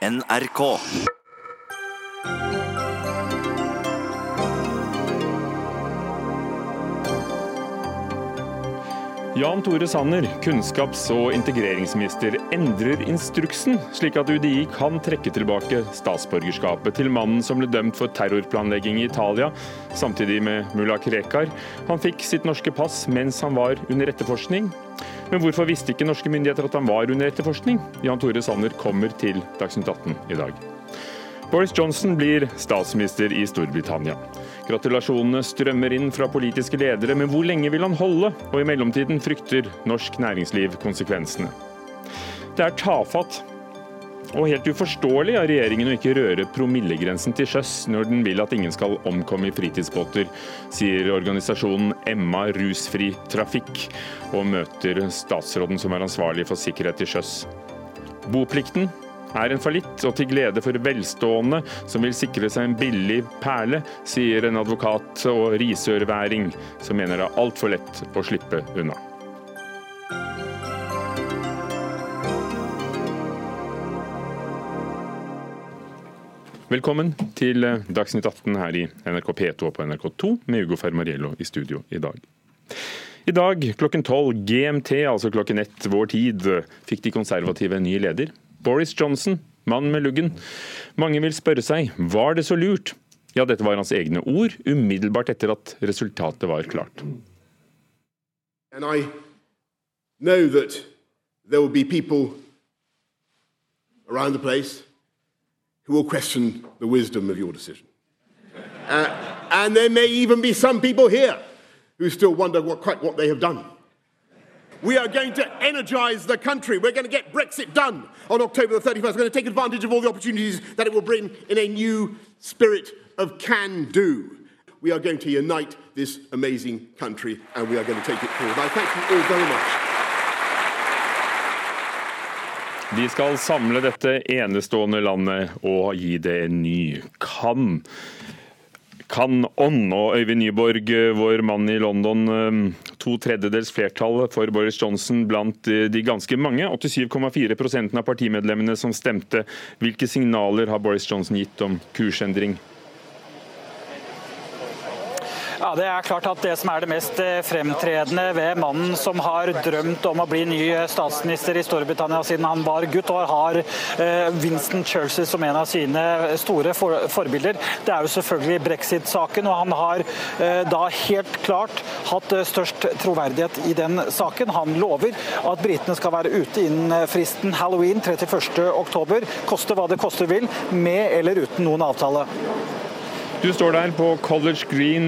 NRK. Jan Tore Sanner, kunnskaps- og integreringsminister, endrer instruksen, slik at UDI kan trekke tilbake statsborgerskapet til mannen som ble dømt for terrorplanlegging i Italia, samtidig med mulla Krekar. Han fikk sitt norske pass mens han var under etterforskning. Men hvorfor visste ikke norske myndigheter at han var under etterforskning? Jan Tore Sanner kommer til Dagsnytt 18 i dag. Boris Johnson blir statsminister i Storbritannia. Gratulasjonene strømmer inn fra politiske ledere, men hvor lenge vil han holde? Og i mellomtiden frykter norsk næringsliv konsekvensene. Det er tafatt og helt uforståelig av regjeringen å ikke røre promillegrensen til sjøs når den vil at ingen skal omkomme i fritidsbåter, sier organisasjonen Emma rusfri trafikk, og møter statsråden som er ansvarlig for sikkerhet til sjøs. Boplikten er en fallitt, og til glede for velstående som vil sikre seg en billig perle, sier en advokat og risørværing som mener det er altfor lett å slippe unna. Velkommen til Dagsnytt 18 her i NRK P2 og på NRK2 med Ugo Fermariello i studio i dag. I dag klokken tolv GMT, altså klokken ett vår tid, fikk de konservative en ny leder. Boris Johnson, mannen med luggen. Mange vil spørre seg var det så lurt? Ja, dette var hans egne ord umiddelbart etter at resultatet var klart. And I know that there will be people around the place who will question the wisdom of your decision. Uh, and there may even be some people here who still wonder what, quite what they have done. We are going to energize the country. We're going to get Brexit done on October the 31st. We're going to take advantage of all the opportunities that it will bring in a new spirit of can do. We are going to unite this amazing country and we are going to take it forward. I thank you all very much. De skal samle dette enestående landet og gi det en ny kan. Kan ånd. Og Øyvind Nyborg, vår mann i London, to tredjedels flertall for Boris Johnson blant de ganske mange, 87,4% av partimedlemmene som stemte. Hvilke signaler har Boris Johnson gitt om kursendring? Ja, Det er klart at det som er det mest eh, fremtredende ved mannen som har drømt om å bli ny eh, statsminister i Storbritannia siden han var gutt, og har eh, Winston Churchill som en av sine store forbilder, det er jo selvfølgelig brexit-saken. og Han har da helt klart hatt størst troverdighet i den saken. Han lover at britene skal være ute innen fristen halloween 31.10, koste hva det koste vil, med eller uten noen avtale. Du står der på College Green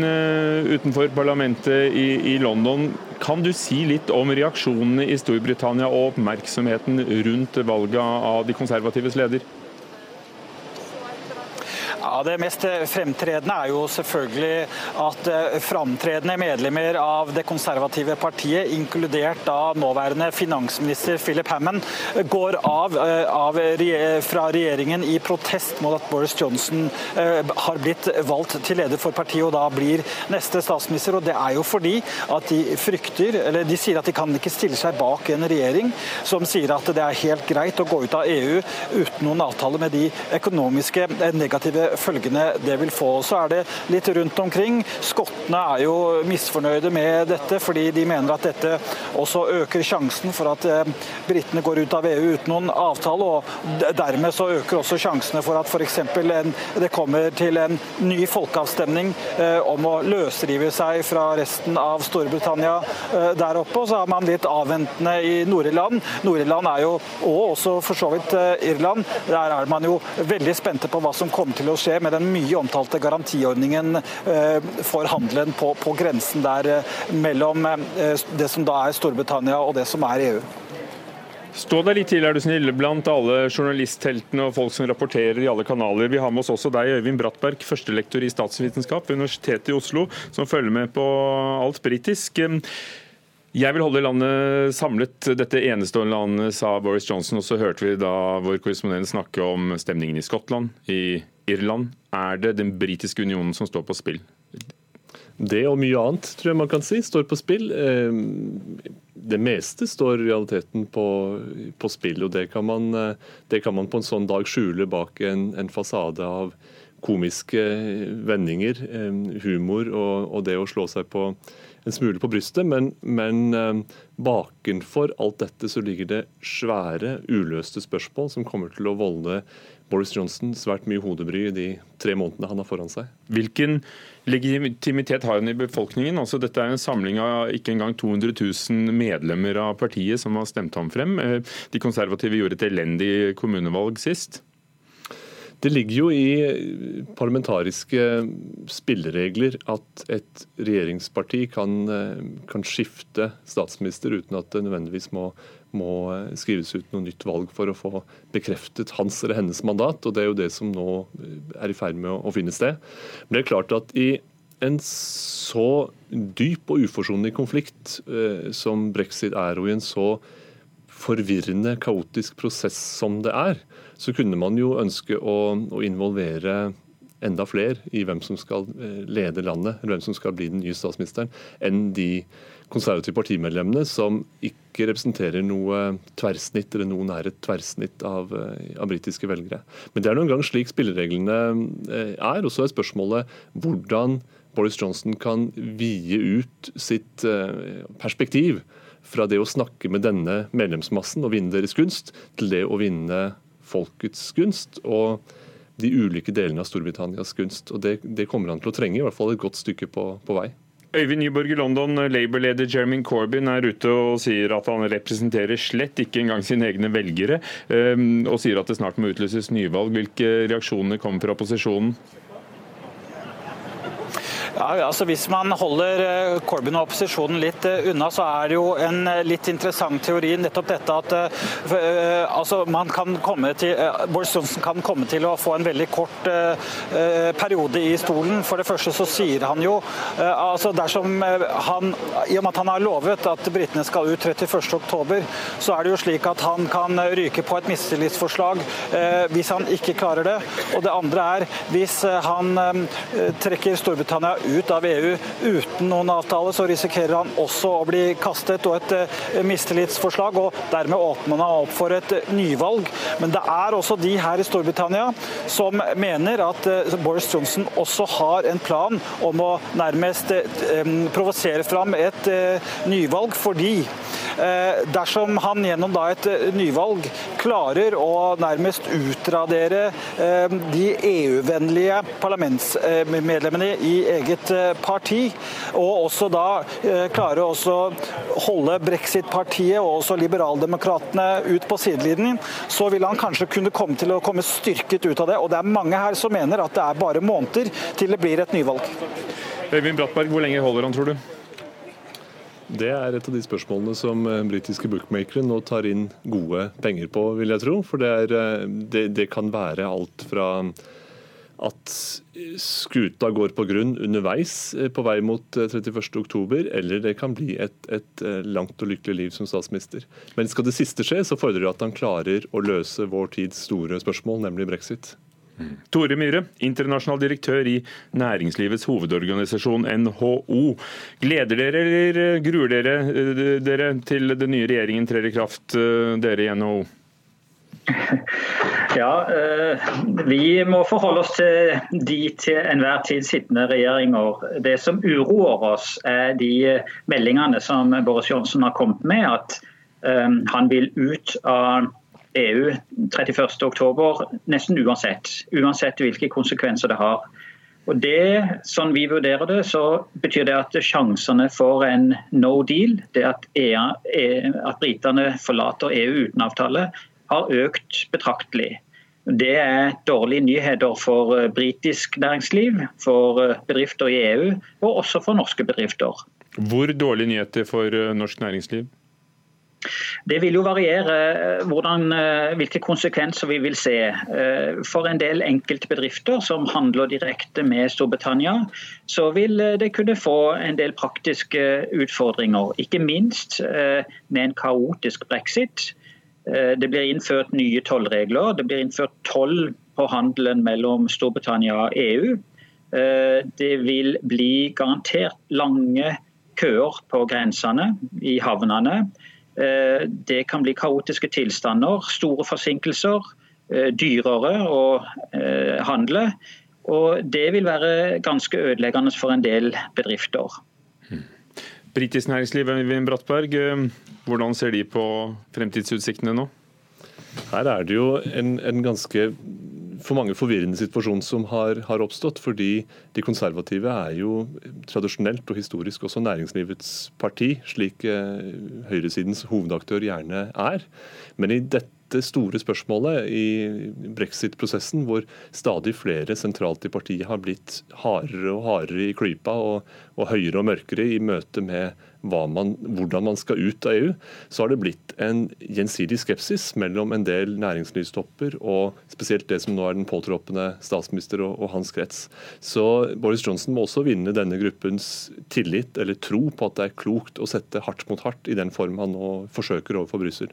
utenfor parlamentet i, i, London. Kan du si litt om reaksjonene i Storbritannia og oppmerksomheten rundt valget av de konservatives leder? Ja, Det mest fremtredende er jo selvfølgelig at framtredende medlemmer av det konservative partiet, inkludert da nåværende finansminister Philip Hammond, går av, av, fra regjeringen i protest mot at Boris Johnson har blitt valgt til leder for partiet og da blir neste statsminister. og Det er jo fordi at de frykter, eller de sier at de kan ikke stille seg bak en regjering som sier at det er helt greit å gå ut av EU uten noen avtale med de økonomiske negative følgene det vil få. Så er det litt rundt omkring. Skottene er jo misfornøyde med dette, fordi de mener at dette også øker sjansen for at britene går ut av EU uten noen avtale. og Dermed så øker også sjansene for at f.eks. det kommer til en ny folkeavstemning om å løsrive seg fra resten av Storbritannia der oppe. Og så er man litt avventende i Nord-Irland. Nord-Irland er jo, og også for så vidt Irland, der er man jo veldig spente på hva som kommer til å skje med den mye omtalte garantiordningen for handelen på, på grensen der mellom det som da er Storbritannia og det som er EU. Stå deg litt til, er du snill, blant alle journalistheltene og folk som rapporterer i alle kanaler. Vi har med oss også deg, Øyvind Brattberg, førstelektor i statsvitenskap ved Universitetet i Oslo, som følger med på alt britisk. Jeg vil holde landet samlet, dette enestående landet, sa Boris Johnson. Og så hørte vi da vår korrespondent snakke om stemningen i Skottland, i Irland. Er det den britiske unionen som står på spill? Det og mye annet tror jeg man kan si står på spill. det meste står realiteten på, på spill. og det kan, man, det kan, man, på en sånn dag skjule bak en, en fasade av komiske vendinger, humor og, og, det å slå seg på en smule på brystet. Men, men bakenfor alt dette så ligger det svære, uløste spørsmål som kommer til å volde Boris Johnson svært mye hodebry i de tre månedene han har foran seg. Hvilken legitimitet har han i befolkningen? Altså, dette er en samling av ikke engang 200 000 medlemmer av partiet som har stemt ham frem. Eh, de konservative gjorde et elendig kommunevalg sist. Det ligger jo i parlamentariske spilleregler at et regjeringsparti kan, eh, kan skifte statsminister uten at det nødvendigvis må må eh, skrives ut noe nytt valg for å få bekreftet hans eller hennes mandat. og Det er jo det som nå eh, er i ferd med å finne sted. Men det er klart at i en så dyp og uforsonlig konflikt eh, som brexit er, og i en så forvirrende, kaotisk prosess som det er, så kunne man jo ønske å, å involvere enda flere i hvem som skal lede landet, eller hvem som skal bli den nye statsministeren, enn de konservative partimedlemmene som ikke representerer noe tverrsnitt eller noe nære tverrsnitt av, eh, av britiske velgere. Men det er noen gang slik spillereglene eh, er. Og så er spørsmålet hvordan Boris Johnson kan vie ut sitt eh, perspektiv fra det å snakke med denne medlemsmassen og vinne deres gunst, til det å vinne folkets gunst. og de ulike delene av Storbritannias gunst. og det, det, kommer han til å trenge, i hvert fall et godt stykke på, på vei. Øyvind Nyborg i London, Labour-leder Jeremy Corbyn er ute og sier at han representerer slett ikke engang sine egne velgere, ehm, og sier at det snart må utlyses nyvalg. Hvilke reaksjoner kommer fra opposisjonen? Ja, altså Hvis man holder eh, Corbyn og opposisjonen litt eh, unna, så er det jo en eh, litt interessant teori nettopp dette at altså, man kan komme til, Boris Johnson kan komme til å få en veldig kort periode i stolen. For det første så sier han jo altså dersom han, I og med at han har lovet at britene skal ut 31.10, så er det jo slik at han kan ryke på et mistillitsforslag hvis han ikke klarer det. Og det andre er hvis han trekker Storbritannia ut av EU uten noen avtale, så risikerer han også å bli kastet og et eh, mistillitsforslag. og Dermed åpner han opp for et eh, nyvalg. Men det er også de her i Storbritannia som mener at eh, Boris Johnson også har en plan om å nærmest provosere fram et nyvalg, fordi dersom han gjennom et eh, nyvalg klarer å nærmest utradere de EU-vennlige parlamentsmedlemmene i eget parti, og også da klare å holde brexit-partiet og også liberaldemokratene ut på sidelinjen, så vil han kanskje kunne komme til å komme styrket ut av det. Og det er mange her som mener at det er bare måneder til det blir et nyvalg. Øyvind Brattberg, hvor lenge holder han, tror du? Det er et av de spørsmålene som eh, britiske bookmakere nå tar inn gode penger på, vil jeg tro. For det, er, eh, det, det kan være alt fra at skuta går på grunn underveis eh, på vei mot 31.10, eller det kan bli et, et, langt og lykkelig liv som statsminister. Men skal det siste skje, så fordrer det at han klarer å løse vår tids store spørsmål, nemlig brexit. Tore Myhre, internasjonal direktør i næringslivets hovedorganisasjon NHO. Gleder dere eller gruer dere, eh, dere til den nye regjeringen trer i kraft, eh, dere i NHO? Ja, eh, Vi må forholde oss til de til enhver tid sittende regjeringer. Det som uroer oss, er de meldingene som Boris Johnsen har kommet med. At han vil ut av EU 31.10, nesten uansett. Uansett hvilke konsekvenser det har. Og det, Sånn vi vurderer det, så betyr det at sjansene for en no deal, det at, EU, e, at britene forlater EU uten avtale, har økt betraktelig. Det er dårlige nyheter for eh, britisk næringsliv, for eh, bedrifter i EU og også for norske bedrifter. Hvor dårlige nyheter for eh, norsk næringsliv? Det vil jo variere hvordan, hvilke konsekvenser vi vil se. For en del enkeltbedrifter som handler direkte med Storbritannia, så vil det kunne få en del praktiske utfordringer. Ikke minst med en kaotisk brexit. Det blir innført nye tollregler. Det blir innført toll på handelen mellom Storbritannia og EU. Det vil bli garantert lange køer på grensene, i havnene. Eh, det kan bli kaotiske tilstander, store forsinkelser, dyrere å handle. Og Det vil være ganske ødeleggende for en del bedrifter. Britisk næringsliv, Øyvind Brattberg, hvordan ser de på fremtidsutsiktene nå? Her er det jo en, en ganske for mange forvirrende situasjon som har, har, oppstått. Fordi de konservative er jo tradisjonelt og historisk også næringslivets parti, slik eh, høyresidens hovedaktør gjerne er. Men i dette store spørsmålet i brexit-prosessen, hvor stadig flere sentralt i partiet har blitt hardere og hardere i klypa og, og høyere og mørkere i møte med man, hvordan man skal ut av EU, så har det blitt en gjensidig skepsis mellom en del næringslivstopper og spesielt det som nå er den påtroppende statsminister og, og hans krets. Så Boris Johnson må også vinne denne gruppens tillit eller tro på at det er klokt å sette hardt mot hardt i den form han nå forsøker overfor Brussel.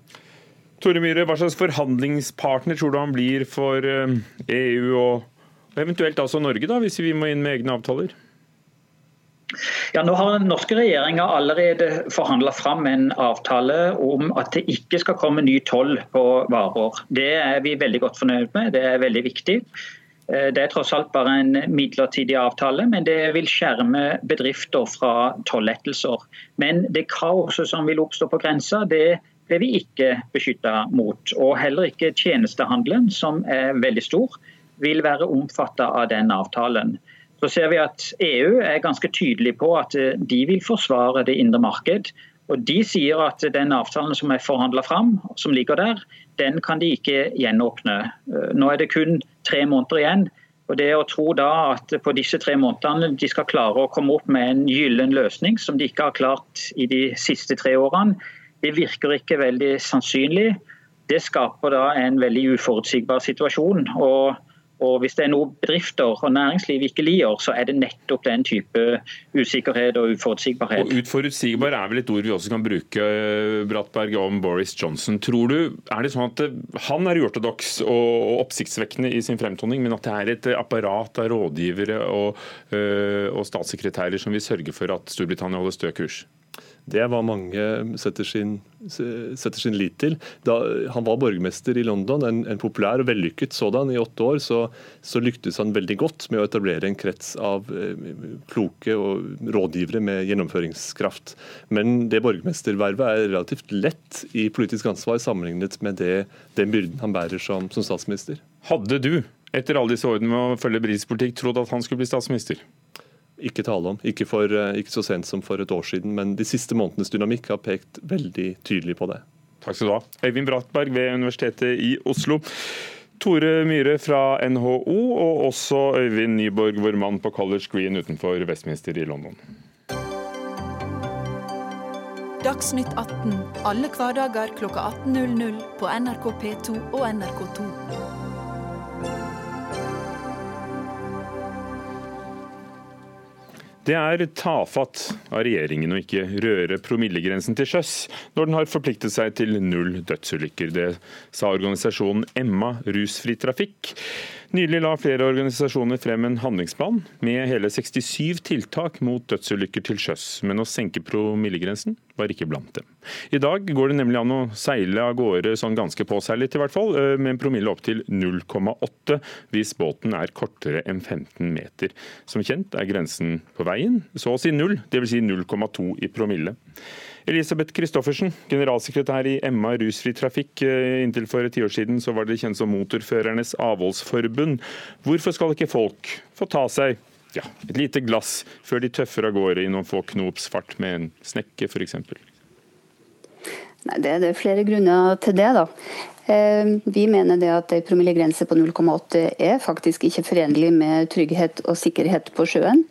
Tore Myhre, hva slags forhandlingspartner tror du han blir for EU eh, e og eventuelt også Norge, da, hvis vi må inn med egne avtaler? Ja, nå har Den norske regjeringa allerede forhandla fram en avtale om at det ikke skal komme ny toll på varer. Det er vi veldig godt fornøyd med, det er veldig viktig. Eh, det er tross alt bare en midlertidig avtale, men det vil skjerme bedrifter fra tollettelser. Men det kaoset som vil oppstå på grensa, det blir vi ikke beskytta mot. Og heller ikke tjenestehandelen, som er veldig stor, vil være omfatta av den avtalen så ser vi at EU er ganske tydelig på at eh, de vil forsvare det indre marked. Og De sier at den avtalen som er forhandla fram, som ligger der, den kan de ikke gjenåpne. Eh, nå er det kun tre måneder igjen. Og det å tro da at på disse tre månedene de skal klare å komme opp med en gyllen løsning, som de ikke har klart i de siste tre årene, det virker ikke veldig sannsynlig. Det skaper da en veldig uforutsigbar situasjon. og og Hvis det er noe bedrifter og næringsliv ikke liker, så er det nettopp den type usikkerhet og uforutsigbarhet. Og Uforutsigbar er vel et ord vi også kan bruke Brattberg, om Boris Johnson. Tror du, er det sånn at Han er uortodoks og oppsiktsvekkende i sin fremtoning, men at det er et apparat av rådgivere og, og statssekretærer som vil sørge for at Storbritannia holder stø kurs? Det hva mange setter sin, setter sin lit til. Da han var borgermester i London, en, en populær og vellykket sådan, i åtte år, så, så, lyktes han veldig godt med å etablere en krets av eh, kloke og rådgivere med gjennomføringskraft. Men det borgermestervervet er relativt lett i politisk ansvar sammenlignet med det, den byrden han bærer som, som statsminister. Hadde du, etter alle disse årene med å følge britisk politikk, trodd at han skulle bli statsminister? Ikke tale om. Ikke, for, eh, ikke, så sent som for et år siden, men de siste månedenes dynamikk har pekt veldig tydelig på det. Takk skal du ha. Øyvind Brattberg ved Universitetet i Oslo. Tore Myhre fra NHO, og også Øyvind Nyborg, vår mann på College Green utenfor Westminster i London. Dagsnytt 18 alle hverdager kl 18.00 på NRK P2 og NRK2. Det er tafatt av regjeringen å ikke røre promillegrensen til sjøs, når den har forpliktet seg til null dødsulykker. Det sa organisasjonen Emma rusfri trafikk. Nylig la flere organisasjoner frem en handlingsplan med hele 67 tiltak mot dødsulykker til sjøs, men å senke promillegrensen var ikke blant dem. I dag går det nemlig an å seile av gårde sånn ganske påseilet i hvert fall, eh, med en promille opp til 0,8 hvis båten er kortere enn 15 meter. Som kjent er grensen på veien så å si null, dvs. Si 0,2 i promille. Elisabeth Christoffersen, generalsekretær i Emma rusfri trafikk. Eh, inntil for et tiår siden så var det kjent som Motorførernes avholdsforbund. Hvorfor skal ikke folk få ta seg ja, et lite glass før de tøffer av gårde i noen få knops fart med en snekke f.eks.? Det er flere grunner til det. da. Eh, vi mener det at en promillegrense på 0,8 er faktisk ikke forenlig med trygghet og sikkerhet på sjøen.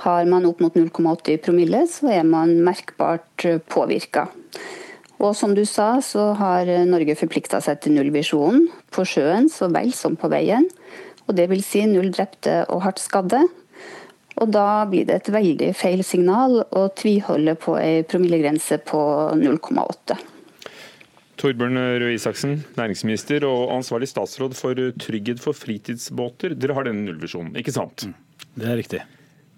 Har man opp mot 0,80 promille, så er man merkbart påvirka. Og som du sa, så har Norge forplikta seg til nullvisjonen på sjøen så vel som på veien. Og det vil si null drepte og hardt skadde. Og da blir det et veldig feil signal å tviholde på ei promillegrense på 0,8. Torbjørn Røe Isaksen, næringsminister og ansvarlig statsråd for trygghet for fritidsbåter. Dere har denne nullvisjonen, ikke sant? Det er riktig.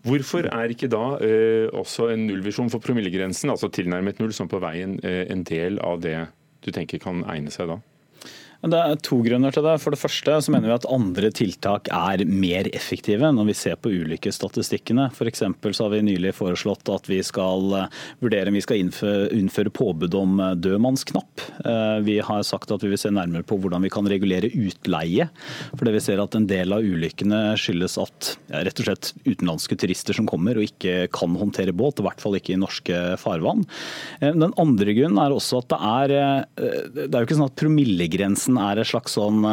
Hvorfor er ikke da eh, også en nullvisjon for promillegrensen, altså tilnærmet null, som på veien, eh, en del av det du tenker kan egne seg da? Det er to grunner til det. For det første så mener vi at andre tiltak er mer effektive når vi ser på ulykkesstatistikkene. F.eks. så har vi nylig foreslått at vi skal eh, vurdere om vi skal innføre, påbud om eh, dødmannsknapp. Eh, vi har sagt at vi vil se nærmere på hvordan vi kan regulere utleie. For det vi ser at en del av ulykkene skyldes at ja, rett og slett utenlandske turister som kommer og ikke kan håndtere båt, i hvert fall ikke i norske farvann. Den andre grunnen er også at det er, det er jo ikke sånn at promillegrensen grensen er en slags sånn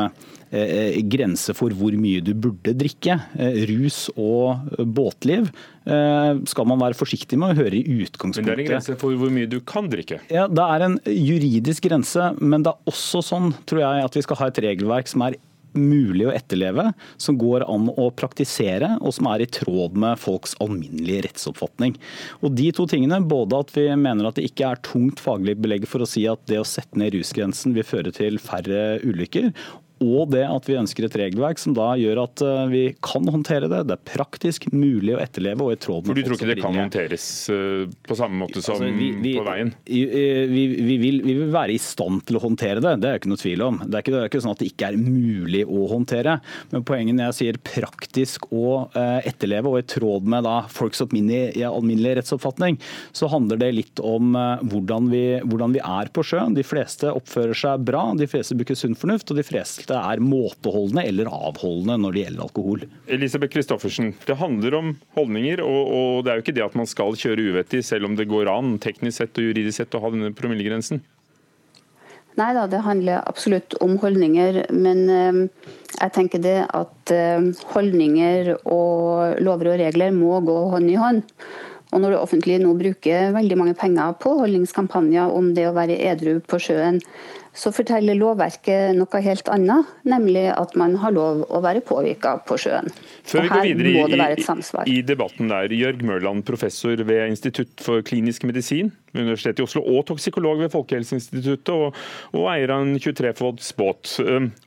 eh, grense for hvor mye du burde drikke. Eh, rus og båtliv eh, skal man være forsiktig med å høre i utgangspunktet. Men det er en grense for hvor mye du kan drikke? Ja, Det er en juridisk grense, men det er også sånn, tror jeg, at vi skal ha et regelverk som er mulig å etterleve, som går an å praktisere, og som er i tråd med folks alminnelige rettsoppfatning. Og De to tingene, både at vi mener at det ikke er tungt faglig belegg for å si at det å sette ned rusgrensen vil føre til færre ulykker, og det at vi ønsker et regelverk som da gjør at eh, vi kan håndtere det. Det er praktisk mulig å etterleve og i tråd med For du tror ikke det kan håndteres eh, på samme måte som altså, vi, vi, på veien? Vi, vi, vil, vi, vil, være i stand til å håndtere det, det er ikke noe tvil om. Det er ikke, det er ikke sånn at det ikke er mulig å håndtere. Men poenget når jeg sier praktisk å uh, etterleve og i tråd med da, folks alminnelige, rettsoppfatning, så handler det litt om hvordan hvordan, hvordan, vi, er på sjøen. De fleste oppfører seg bra, de fleste bruker sunn fornuft, og de fleste enkelte er måteholdende eller avholdende når det gjelder alkohol. Elisabeth Christoffersen, det handler om holdninger, og, og det er jo ikke det at man skal kjøre uvettig, selv om det går an teknisk sett og juridisk sett å ha denne promillegrensen? Nei da, det handler absolutt om holdninger. Men øh, jeg tenker det at øh, holdninger og lover og regler må gå hånd i hånd. Og når det offentlige nå bruker veldig mange penger på holdningskampanjer om det å være edru på sjøen, så forteller lovverket noe helt annet, nemlig at man har lov å være påvirka på sjøen. Før vi går videre i, i, debatten der, Jørg Mørland, professor ved Institutt for klinisk medisin ved Universitetet i Oslo og toksikolog ved Folkehelseinstituttet, og, og eier av en 23 fots båt.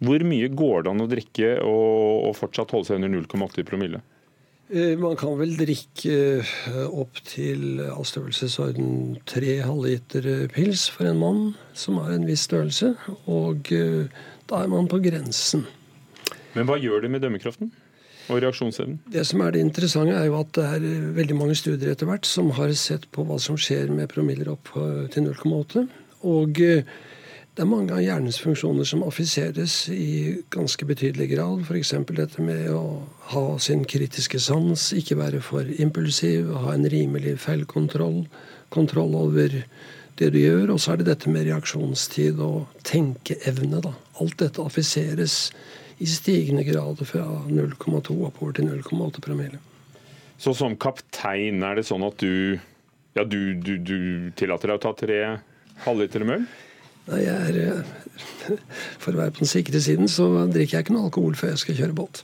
Hvor mye går det an å drikke og, og fortsatt holde seg under 0,8 promille? Eh, man kan vel drikke eh, opp til av størrelsesorden tre halvliter eh, pils for en mann som har en viss størrelse, og da er man på grensen. Men hva gjør det med dømmekraften? Og reaksjonsevnen? Det som er det interessante, er jo at det er veldig mange studier etter hvert som har sett på hva som skjer med promiller opp til 0,8. Og det er mange av hjernens funksjoner som affiseres i ganske betydelig grad. F.eks. dette med å ha sin kritiske sans, ikke være for impulsiv, ha en rimelig feilkontroll, kontroll over det du gjør. Og så er det dette med reaksjonstid og tenkeevne. da. Alt dette affiseres i stigende grad fra 0,2 oppover til 0,8 promille. Så som kaptein, er det sånn at du, ja, du, du, du tillater deg å ta tre halvliter møll? Nei, jeg er, eh, For å være på den sikre siden, så drikker jeg ikke noe alkohol før jeg skal kjøre båt.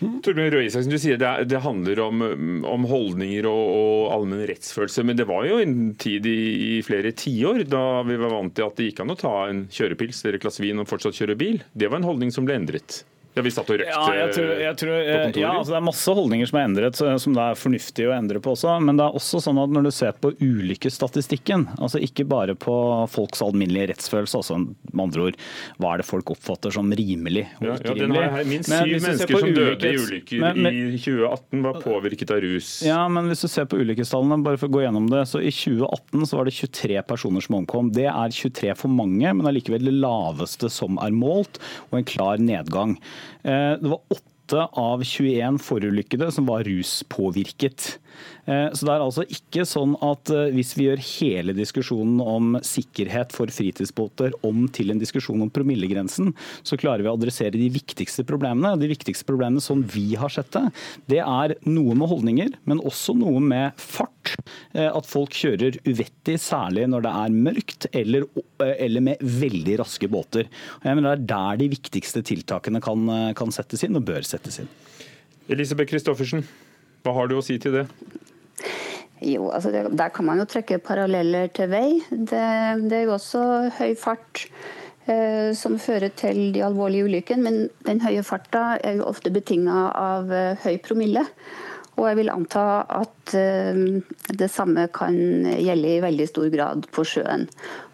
Torbjørn Røe Isaksen, du sier det, det handler om, om holdninger og, og, allmenn rettsfølelse. Men det var jo en tid i, i flere tiår da vi var vant til at det gikk an å ta en kjørepils eller et glass vin og fortsatt kjøre bil. Det var en holdning som ble endret. Ja, vi satt og røkte ja, jeg tror, jeg tror, på kontoret. Ja, altså det er masse holdninger som er endret, som det er fornuftig å endre på også. Men det er også sånn at når du ser på ulykkesstatistikken, altså ikke bare på folks alminnelige rettsfølelse, altså med andre ord, hva er det folk oppfatter som rimelig og ja, ikke ja, rimelig. Her, minst syv mennesker som døde i ulykker men, men, i 2018 var påvirket av rus. Ja, men hvis du ser på ulykkestallene, bare for å gå gjennom det, så i 2018 så var det 23 personer som omkom. Det er 23 for mange, men allikevel det laveste som er målt, og en klar nedgang. Eh, det var åtte av 21 forulykkede som var ruspåvirket. Eh, så det er altså ikke sånn at eh, hvis vi gjør hele diskusjonen om sikkerhet for fritidsbåter om til en diskusjon om promillegrensen, så klarer vi å adressere de viktigste problemene. De viktigste problemene som vi har sett det, det er noe med holdninger, men også noe med fart. Eh, at folk kjører uvettig, særlig når det er mørkt eller, eller med veldig raske båter. Jeg mener Det er der de viktigste tiltakene kan, kan settes inn, og bør settes inn. Elisabeth Christoffersen, hva har du å si til det? Jo, altså det, Der kan man jo trekke paralleller til vei. Det, det er jo også høy fart eh, som fører til de alvorlige ulykkene. Men den høye farta er jo ofte betinga av eh, høy promille. Og jeg vil anta at det samme kan gjelde i veldig stor grad på sjøen.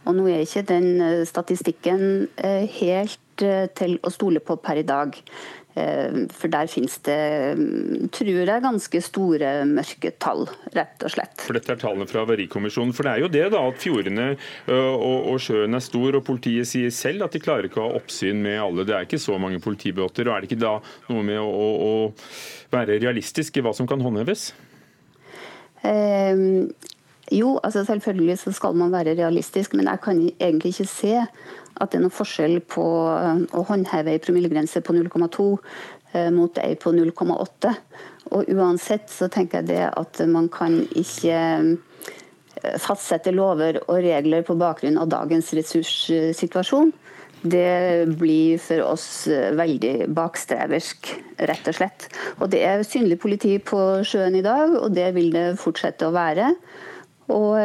Og nå er ikke den statistikken helt til å stole på per i dag. Eh, for der finnes det, mm, tror jeg, ganske store mørketall, rett og slett. For Dette er tallene fra Havarikommisjonen. For det er jo det da, at fjordene og, og, sjøen er stor, og politiet sier selv at de klarer ikke å ha oppsyn med alle. Det er ikke så mange politibåter. og Er det ikke da noe med å, å, å være realistisk i hva som kan håndheves? Eh, jo, altså selvfølgelig så skal man være realistisk, men jeg kan egentlig ikke se at det er noe forskjell på eh, å håndheve ei promillegrense på 0,2 eh, mot ei på 0,8. Og uansett så tenker jeg det at man kan ikke eh, fastsette lover og regler på bakgrunn av dagens ressurssituasjon. Det blir for oss veldig bakstreversk, rett og slett. Og det er synlig politi på sjøen i dag, og det vil det fortsette å være. Og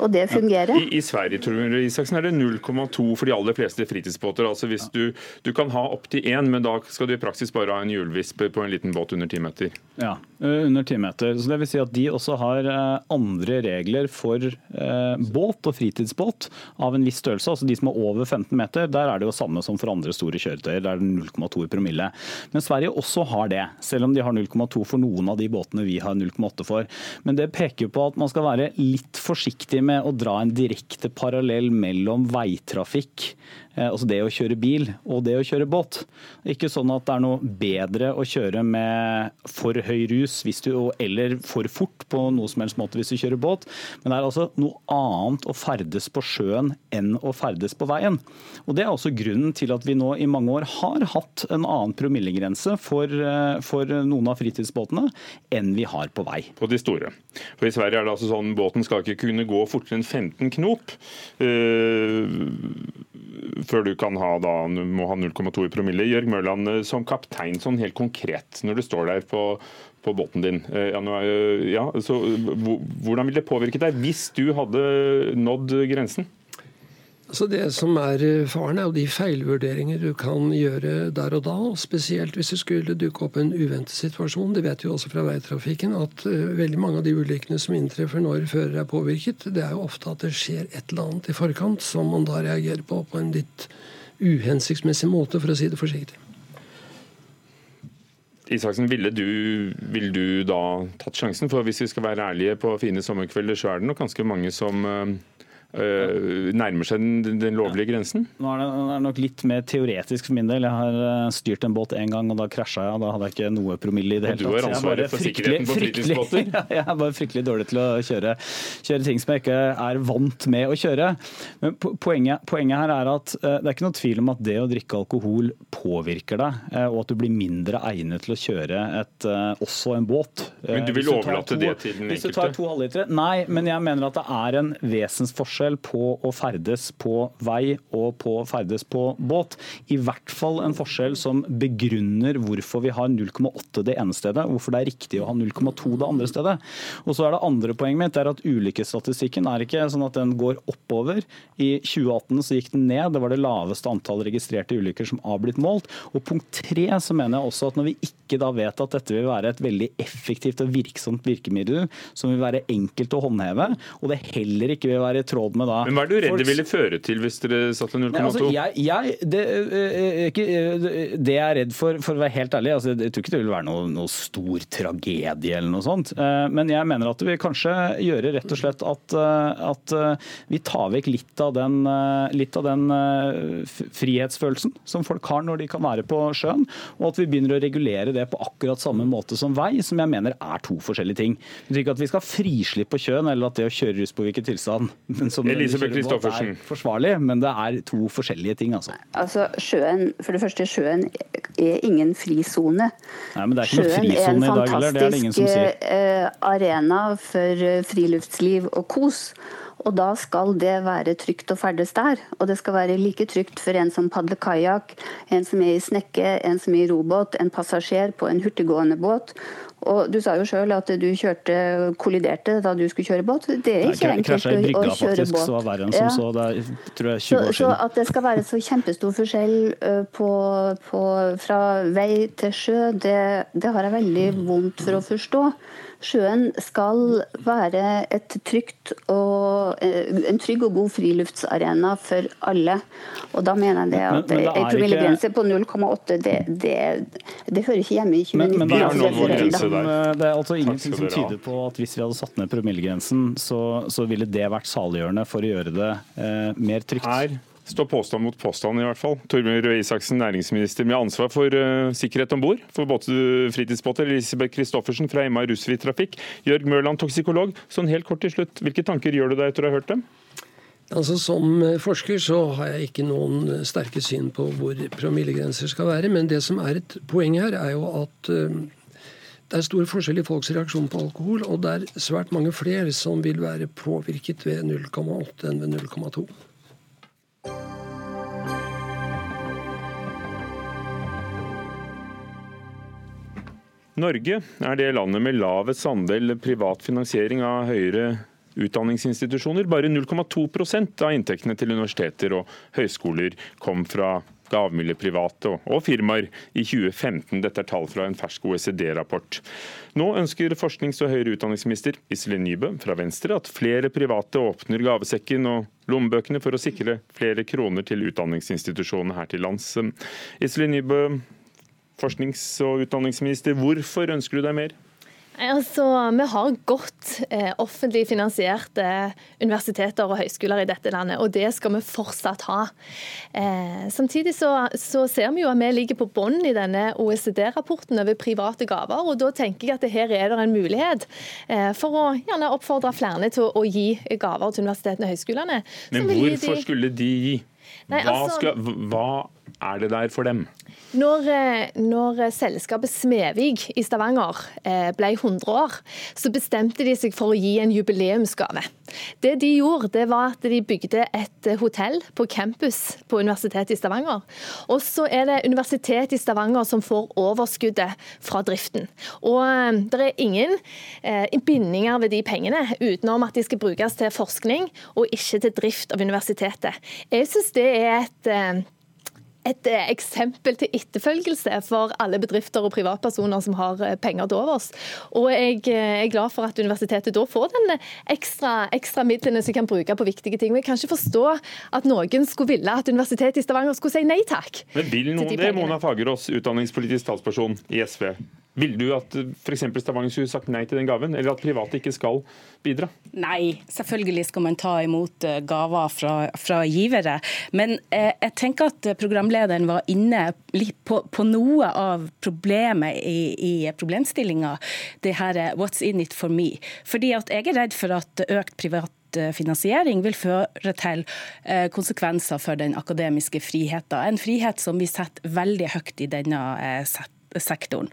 og det fungerer. I, I, Sverige tror Isaksen, er det 0,2 for de aller fleste fritidsbåter. Altså hvis du, du kan ha opptil én, men da skal du i praksis bare ha en hjulvisp på en liten båt under 10 meter. Ja, under 10 meter. Så det vil si at de også har andre regler for eh, båt og fritidsbåt av en viss størrelse. Altså de som er over 15 meter, der er det jo samme som for andre store kjøretøyer. Der er det 0,2 i promille. Men Sverige også har det, selv om de har 0,2 for noen av de båtene vi har 0,8 for. Men det peker på at man skal være litt forsiktig forsiktig med å dra en direkte parallell mellom veitrafikk altså det å kjøre bil og det å kjøre båt. Ikke sånn at det er noe bedre å kjøre med for høy rus du, eller for fort på noe som helst måte hvis du kjører båt, men det er altså noe annet å ferdes på sjøen enn å ferdes på veien. Og Det er også grunnen til at vi nå i mange år har hatt en annen promillegrense for, eh, for noen av fritidsbåtene enn vi har på vei. På de store. For I Sverige er det altså sånn båten skal ikke kunne gå fortere enn 15 knop. Uh, før du kan ha da, må ha 0,2 i promille. Jørg Mørland, eh, som kaptein, sånn helt konkret, når du står der på, på båten din, eh, ja, ja, så, hvordan vil det påvirke deg hvis du hadde nådd grensen? Altså det som er eh, faren, er jo de feilvurderinger du kan gjøre der og da. Spesielt hvis det skulle dukke opp en uventet situasjon. Det vet vi også fra veitrafikken at uh, veldig mange av de ulykkene som inntreffer når fører er påvirket, det er jo ofte at det skjer et eller annet i forkant som man da reagerer på på en litt uhensiktsmessig måte, for å si det forsiktig. Isaksen, ville du, ville du da tatt sjansen? For hvis vi skal være ærlige på fine sommerkvelder, så er det nok ganske mange som Eh, nærmer seg den, den lovlige grensen? Nå er det, det er nok litt mer teoretisk for min del. Jeg har eh, styrt en båt én gang, og da krasja jeg. og Da hadde jeg ikke noe promille i det hele tatt. Du har ansvaret for sikkerheten på fritidsbåter? Ja, jeg er bare fryktelig dårlig til å kjøre, kjøre, ting som jeg ikke er vant med å kjøre. Men poenget, poenget, her er at eh, det er ikke noe tvil om at det å drikke alkohol påvirker deg, og at du blir mindre egnet til å kjøre et, også en båt. Men du vil overlate det til den enkelte? Hvis du tar to halvlitere? Nei, men jeg mener at det er en vesensforskjell forskjell på å ferdes på vei og på å ferdes på båt. I hvert fall en forskjell som begrunner hvorfor vi har 0,8 det ene stedet, hvorfor det er riktig å ha 0,2 det andre stedet. Og så er det andre poenget mitt er at Ulykkesstatistikken er ikke sånn at den går oppover. I 2018 så gikk den ned. Det var det laveste antallet registrerte ulykker som har blitt målt. Og punkt tre så mener jeg også at når vi ikke da vet at dette vil være et veldig effektivt og virksomt virkemiddel som vil være enkelt å håndheve, og det heller ikke vil være i tråd med da Men Hva er du redd det ville føre til hvis dere satte 0,2? Altså, jeg, jeg, det, det, jeg er redd for, for å være helt ærlig, altså, jeg tror ikke det vil være noe, noe, stor tragedie eller noe sånt. Men jeg mener at det vil kanskje gjøre rett og slett at, at vi tar vekk litt av, den, litt av den frihetsfølelsen som folk har når de kan være på sjøen, og at vi begynner å regulere det på akkurat samme måte som vei, som jeg mener er to forskjellige ting. Det betyr ikke at vi skal frislippe på sjøen, eller at det å kjøre ruspåvirket tilstand som Elisabeth Kristoffersen. er forsvarlig, men det er to forskjellige ting. Altså. altså sjøen, for det første, sjøen er ingen frisone. Sjøen er en fantastisk uh, arena for uh, friluftsliv og kos. Og da skal det være trygt å ferdes der. Og det skal være like trygt for en som padler kajakk, en som er i snekke, en som er i robåt, en passasjer på en hurtiggående båt Og Du sa jo sjøl at du kjørte kolliderte da du skulle kjøre båt. Det er ikke enkelt å, kjøre båt. Så var verre enn som så. Det er tror jeg, 20 så, år så siden. at det skal være så kjempestor forskjell på, på, fra vei til sjø, det, det har jeg veldig vondt for å forstå. Sjøen skal være et trygt og, en trygg og god friluftsarena for alle. Og da mener jeg det at Men- men det en promillegrense ikke- på 0,8 det, det, det hører ikke hjemme i 2019. Men, men det, er der. det er altså ingenting som tyder på at hvis vi hadde satt ned promillegrensen, så, så ville det vært saliggjørende for å gjøre det eh, mer trygt. Her står påstand mot påstand, i hvert fall. Torbjørn Røe Isaksen, næringsminister med ansvar for uh, sikkerhet om bord for båt, fritidsbåter. Elisabeth Christoffersen fra MA Russvik Trafikk. Jørg Mørland, toksikolog. Sånn helt kort til slutt, hvilke tanker gjør du deg etter å ha hørt dem? Altså Som forsker så har jeg ikke noen sterke syn på hvor promillegrenser skal være. Men det som er et poeng her, er jo at eh, det er stor forskjell i folks reaksjon på alkohol. Og det er svært mange flere som vil være påvirket ved 0,8 enn ved 0,2. Norge er det landet med lavest andel privat finansiering av høyere utdanningsinstitusjoner. Bare 0,2% av inntektene til universiteter og høyskoler kom fra gavmilde private og, firmaer i 2015. Dette er tall fra en fersk OECD-rapport. Nå ønsker forsknings- og høyere utdanningsminister Iselin Nybø fra Venstre at flere private åpner gavesekken og lommebøkene for å sikre flere kroner til utdanningsinstitusjonene her til lands. Iselin Nybø, forsknings- og utdanningsminister, hvorfor ønsker du deg mer? Altså, Vi har godt eh, offentlig finansierte universiteter og høyskoler i dette landet, og det skal vi fortsatt ha. Eh, samtidig så, så, ser vi jo at vi ligger på bånn i denne OECD-rapporten over private gaver. og Da tenker jeg at her er det en mulighet eh, for å gjerne oppfordre flere til å, å gi gaver til universitetene og høyskolene. Men hvorfor skulle de gi? Nei, hva, altså- skal, hva er det der for dem? Når, eh, når selskapet Smevig i Stavanger eh, ble 100 år, så bestemte de seg for å gi en jubileumsgave. Det de gjorde, det var at de bygde et hotell på campus på Universitetet i Stavanger. Og så er det Universitetet i Stavanger som får overskuddet fra driften. Og eh, det er ingen eh, bindinger ved de pengene, utenom at de skal brukes til forskning og ikke til drift av universitetet. Jeg synes det er et eh, et eh, eksempel til etterfølgelse for alle bedrifter og privatpersoner som har eh, penger til overs. Og jeg eh, er glad for at universitetet da får den ekstra, ekstra midlene som kan bruke på viktige ting. Vi jeg kan ikke forstå at noen skulle ville at Universitetet i Stavanger skulle si nei takk. Men vil noen de det. Mona Fagerås, utdanningspolitisk talsperson i SV? Vil du at f.eks. Stavanger skulle sagt nei til den gaven, eller at private ikke skal bidra? Nei, selvfølgelig skal man ta imot eh, gaver fra, fra givere. Men eh, jeg tenker at programlederen var inne på, på noe av problemet i, i problemstillinga. Det her er 'what's in it for me'. Fordi at jeg er redd for at økt privat eh, finansiering vil føre til eh, konsekvenser for den akademiske friheten. En frihet som vi setter veldig høyt i denne eh, sektoren.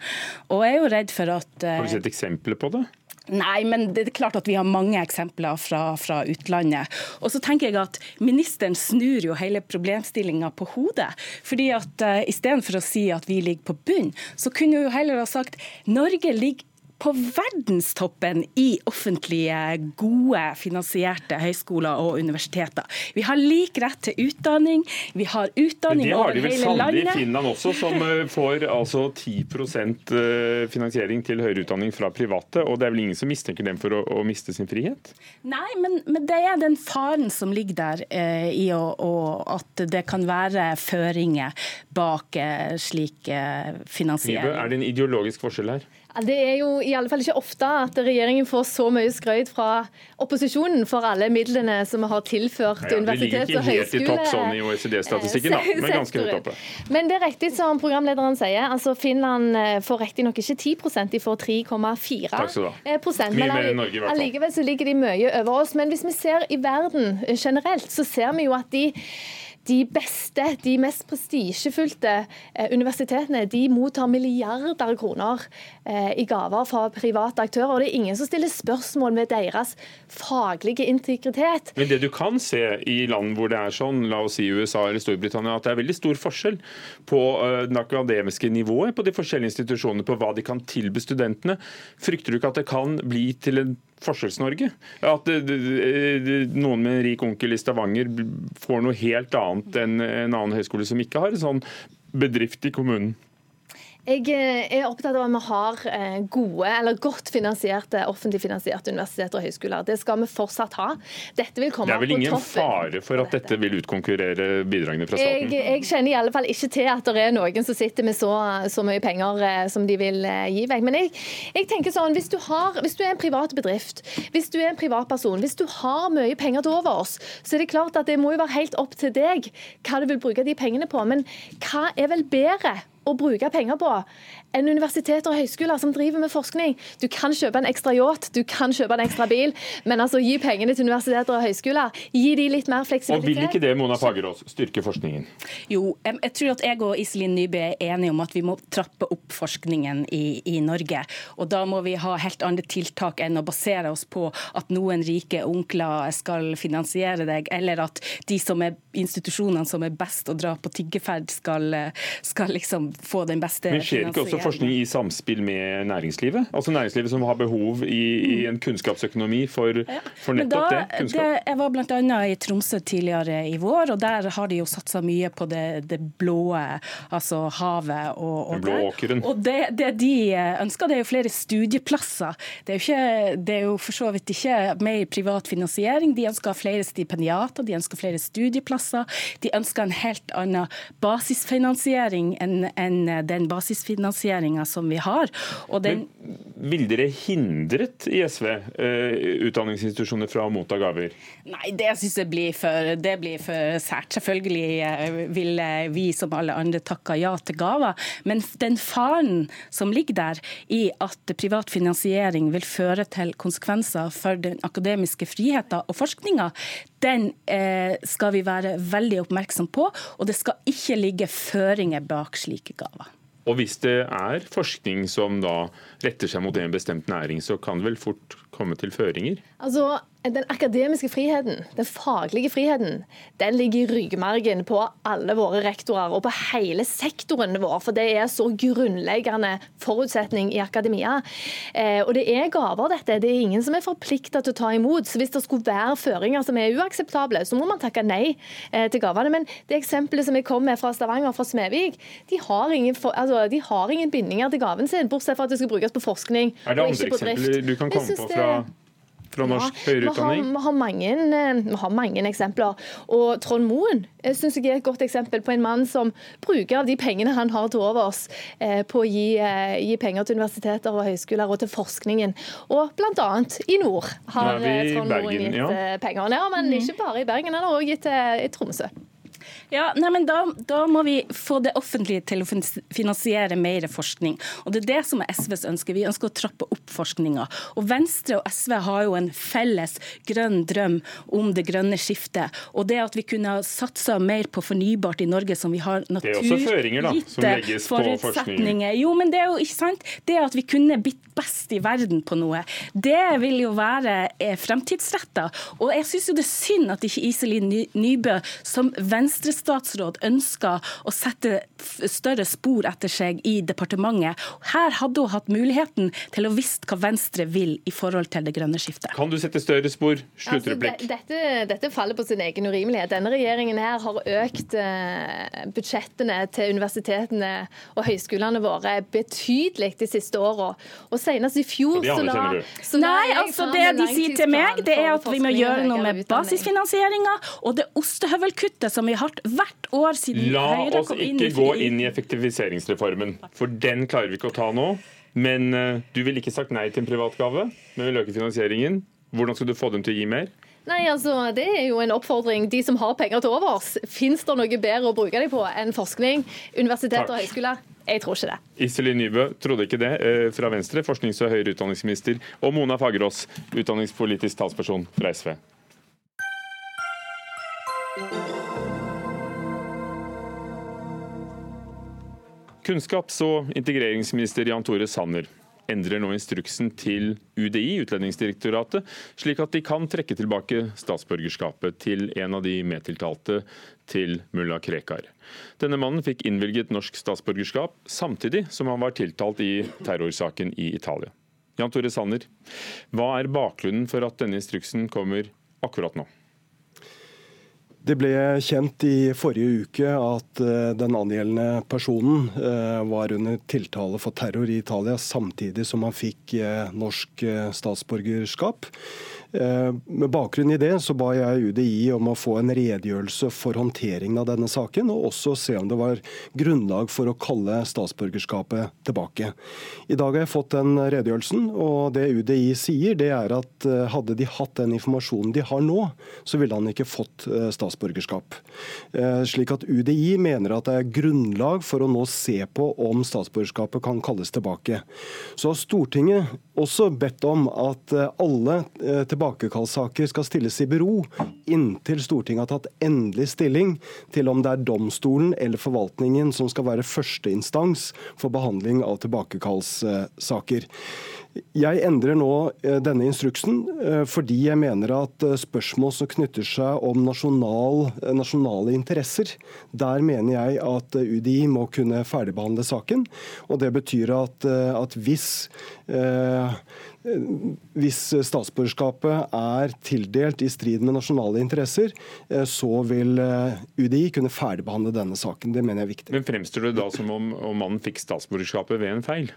Og jeg er jo redd for at eh, Har du sett eksempler på det? Nei, men det er klart at vi har mange eksempler fra, fra utlandet. Og så tenker jeg at Ministeren snur jo hele problemstillinga på hodet. fordi at uh, Istedenfor å si at vi ligger på bunn, så kunne hun heller ha sagt Norge ligger på verdenstoppen i offentlige, gode, finansierte høyskoler og universiteter. Vi har lik rett til utdanning, vi har utdanning over Men landet. det har de vel hele sannelig i. Finland også, som eh, får altså 10 eh, finansiering til høyere utdanning fra private. Og det er vel ingen som mistenker dem for å, å miste sin frihet? Nei, men, men det er den faren som ligger der eh, i å, å, at det kan være føringer bak eh, slik eh, finansiering. er det en ideologisk forskjell her? Det er jo i alle fall ikke ofte at regjeringen får så mye skrøyt fra opposisjonen for alle midlene som vi har tilført Ja, ja, vi ligger ikke helt i topp sånn i OECD-statistikken, da, men ganske høyt oppe. Men det er riktig som programlederen sier. altså Finland eh, får riktignok ikke 10 de får 3,4 Takk skal du ha. eh. Mye mer enn Norge, i hvert fall. Allikevel så ligger de mye over oss. Men hvis vi ser i verden eh, generelt, så ser vi jo at de de beste, de mest prestisjefylte eh, universitetene de mottar milliarder kroner eh, i gaver fra private aktører. og Det er ingen som stiller spørsmål ved deres faglige integritet. Men det du kan se i land hvor det er sånn, la oss si USA eller Storbritannia, at det er veldig stor forskjell på den det akademiske nivået på de forskjellige institusjonene, på hva de kan tilby studentene. Frykter du ikke at det kan bli til en Forskjells-Norge. At noen med en rik onkel i Stavanger får noe helt annet enn en annen høyskole som ikke har en sånn bedrift i kommunen. Jeg eh, er opptatt av at vi har eh, gode eller godt finansierte, offentlig finansierte universiteter og høyskoler. Det skal vi fortsatt ha. Dette vil komme på toppen. Det er vel ingen fare for at dette vil utkonkurrere bidragene fra staten? Jeg, jeg, kjenner i alle fall ikke til at det er noen som sitter med så, så mye penger eh, som de vil gi vekk. Men jeg, jeg tenker sånn, hvis du, har, hvis du, er en privat bedrift, hvis du er en privatperson, hvis du har mye penger til overs, så er det klart at det må jo være helt opp til deg hva du vil bruke de pengene på. Men hva er vel bedre å bruke penger på enn universiteter og høyskoler som driver med forskning. Du kan kjøpe en ekstra yacht, du kan kjøpe en ekstra bil, men altså gi pengene til universiteter og høyskoler. Gi de litt mer fleksibilitet. Og Vil ikke det Mona Fagerås, styrke forskningen? Jo, jeg tror at jeg og Iselin Nybø er enige om at vi må trappe opp forskningen i, i, Norge. Og Da må vi ha helt andre tiltak enn å basere oss på at noen rike onkler skal finansiere deg, eller at de som er institusjonene som er best å dra på tiggeferd, skal, skal liksom få den beste Men skjer ikke også forskning i samspill med næringslivet? Altså næringslivet som har behov i, i en kunnskapsøkonomi for, for nettopp da, det? det? Jeg var bl.a. i Tromsø tidligere i vår, og der har de jo satsa mye på det, det blå, altså havet og, og blå. Og det, det, de ønsker, det er jo flere studieplasser. Det er jo, ikke, det er jo for så vidt ikke mer privat finansiering. De ønsker flere stipendiater, de ønsker flere studieplasser. De ønsker en helt annen basisfinansiering enn enn den basisfinansieringa som vi har. Den... vil dere hindret i SV uh, utdanningsinstitusjoner fra å motta gaver? Nei, det syns jeg blir for, det blir for sært. Selvfølgelig uh, vil vi som alle andre takke ja til gaver. Men den faren som ligger der i at privat finansiering vil føre til konsekvenser for den akademiske friheten og forskninga, den eh, skal vi være veldig oppmerksom på. Og det skal ikke ligge føringer bak slike gaver. Og hvis det er forskning som da retter seg mot en bestemt næring, så kan det vel fort komme til føringer? Altså, den akademiske friheten, den faglige friheten, den ligger i ryggmargen på alle våre rektorer og på hele sektoren vår. For det er så grunnleggende forutsetning i akademia. Eh, og det er gaver, dette. Det er ingen som er forplikta til å ta imot. Så hvis det skulle være føringer som er uakseptable, så må man takke nei eh, til gavene. Men det eksempelet som jeg kom med fra Stavanger, fra Smevik, de har ingen, for, altså, de har ingen bindinger til gaven sin, bortsett fra at det skal brukes på forskning og ikke på drift. er det andre eksempler du kan komme på fra fra norsk ja, høyere utdanning? Vi har, vi, har mange, eh, vi har, mange, eksempler. Og Trond Moen syns synes jeg er et godt eksempel på en mann som bruker av de pengene han har til overs, eh, på å gi, gi, penger til universiteter og høyskoler og til forskningen. Og bl.a. i nord har Trond Moen gitt ja. penger. Ja, men mm. ikke bare i Bergen, han har også gitt til Tromsø. Ja, nei, men da, da, må vi få det offentlige til å finansiere mer forskning. Og Det er det som er SVs ønske. Vi ønsker å trappe opp forskninga. Og Venstre og SV har jo en felles grønn drøm om det grønne skiftet. Og det at vi kunne ha satsa mer på fornybart i Norge, som vi har naturgitte forutsetninger Jo, men det er jo ikke sant. Det at vi kunne blitt best i verden på noe, det vil jo være eh, fremtidsretta. Og jeg syns jo det er synd at ikke Iselin Nybø som Venstre statsråd ønska å sette større spor etter seg i departementet. Her hadde hun hatt muligheten til å visst hva Venstre vil i forhold til det grønne skiftet. Kan du sette større spor? Sluttreplikk. Altså, dette, dette, faller på sin egen urimelighet. Denne regjeringen her har økt eh, budsjettene til universitetene og høyskolene våre betydelig de siste åra. Og senest i fjor så la, så Nei, altså det de sier til meg, det er at vi må gjøre noe med basisfinansieringa og det ostehøvelkuttet som vi har hatt hvert år siden La Høyre kom inn i La oss ikke gå inn i effektiviseringsreformen, for den klarer vi ikke å ta nå. Men uh, du ville ikke sagt nei til en privatgave, men vil øke finansieringen. Hvordan skal du få dem til å gi mer? Nei, altså, Det er jo en oppfordring. De som har penger til overs, fins det noe bedre å bruke dem på enn forskning, universitet og høyskoler? Jeg tror ikke det. Iselin Nybø trodde ikke det, eh, fra Venstre, forsknings- og høyere utdanningsminister, og Mona Fagerås, utdanningspolitisk talsperson fra SV. Kunnskaps- og integreringsminister Jan Tore Sanner endrer nå instruksen til UDI, Utlendingsdirektoratet, slik at de kan trekke tilbake statsborgerskapet til en av de medtiltalte til mulla Krekar. Denne mannen fikk innvilget norsk statsborgerskap samtidig som han var tiltalt i terrorsaken i Italia. Jan Tore Sanner, hva er bakgrunnen for at denne instruksen kommer akkurat nå? Det ble kjent i forrige uke at eh, den angjeldende personen eh, var under tiltale for terror i Italia, samtidig som han fikk eh, norsk statsborgerskap. Eh, med bakgrunn i det så ba jeg UDI om å få en redegjørelse for håndteringen av denne saken, og også se om det var grunnlag for å kalle statsborgerskapet tilbake. I dag har jeg fått den redegjørelsen, og det UDI sier, det er at eh, hadde de hatt den informasjonen de har nå, så ville han ikke fått eh, statsborgerskap. Slik at UDI mener at det er grunnlag for å nå se på om statsborgerskapet kan kalles tilbake. Så har Stortinget også bedt om at alle tilbake tilbakekallssaker skal stilles i bero inntil Stortinget har tatt endelig stilling til om det er domstolen eller forvaltningen som skal være førsteinstans for behandling av tilbakekallssaker. Jeg endrer nå eh, denne instruksen eh, fordi jeg mener at eh, spørsmål som knytter seg om nasjonal, nasjonale interesser, der mener jeg at UDI må kunne ferdigbehandle saken. Og Det betyr at, at hvis hvis statsborgerskapet er tildelt i strid med nasjonale interesser, så vil UDI kunne ferdigbehandle denne saken. Det mener jeg er viktig. Men Fremstår det da som om, om mannen fikk statsborgerskapet ved en feil?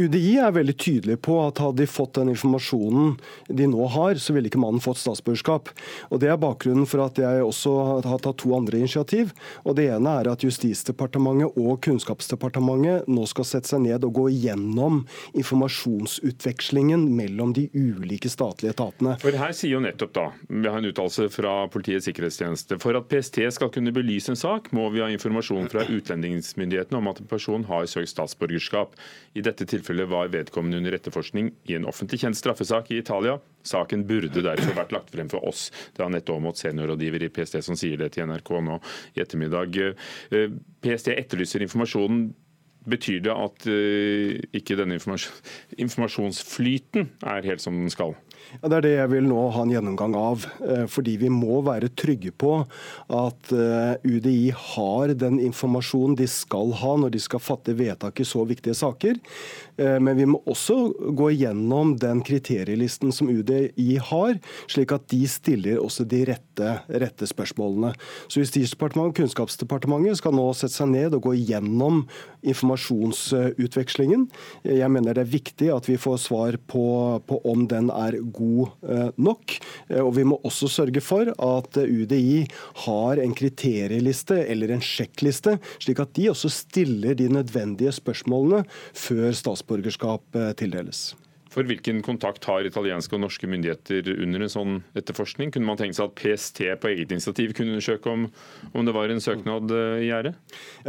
UDI er veldig tydelig på at hadde de fått den informasjonen de nå har, så ville ikke mannen fått statsborgerskap. Og Det er bakgrunnen for at jeg også har tatt to andre initiativ. Og Det ene er at Justisdepartementet og Kunnskapsdepartementet nå skal sette seg ned og gå igjennom informasjonsutvekslingen mellom de ulike statlige etatene. For Her sier jo nettopp da, vi har en uttalelse fra Politiets sikkerhetstjeneste, for at PST skal kunne belyse en sak, må vi ha informasjon fra utlendingsmyndighetene om at en person har søkt statsborgerskap. I dette tilfellet tilfellet var vedkommende under etterforskning i en offentlig kjent straffesak i Italia. Saken burde derfor vært lagt frem for oss. Det er Anette Aamodt, seniorrådgiver i PST, som sier det til NRK nå i ettermiddag. Eh, PST etterlyser informasjonen. Betyr det at uh, ikke denne informasjonsflyten er helt som den skal? Ja, Det er det jeg vil nå ha en gjennomgang av. Eh, fordi vi må være trygge på at eh, UDI har den informasjonen de skal ha når de skal fatte vedtak i så viktige saker. Eh, men vi må også gå gjennom den kriterielisten som UDI har, slik at de stiller også de rette, rette spørsmålene. Så Justisdepartementet og Kunnskapsdepartementet skal nå sette seg ned og gå gjennom informasjonsutvekslingen. Jeg mener det er viktig at vi får svar på, på om den er god eh, nok. Eh, og vi må også sørge for at UDI har en kriterieliste eller en sjekkliste, slik at de også stiller de nødvendige spørsmålene før statsborgerskap eh, tildeles. For hvilken kontakt har italienske og norske myndigheter under en sånn etterforskning? Kunne man tenke seg at PST på eget initiativ kunne undersøke om, om det var en søknad eh, i gjære?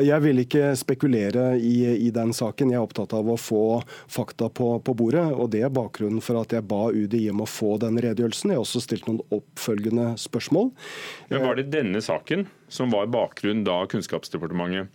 Jeg vil ikke spekulere i, i, den saken. Jeg er opptatt av å få fakta på, på, bordet. og Det er bakgrunnen for at jeg ba UDI om å få den redegjørelsen. Jeg har også stilt noen oppfølgende spørsmål. Men Var det denne saken som var bakgrunnen da Kunnskapsdepartementet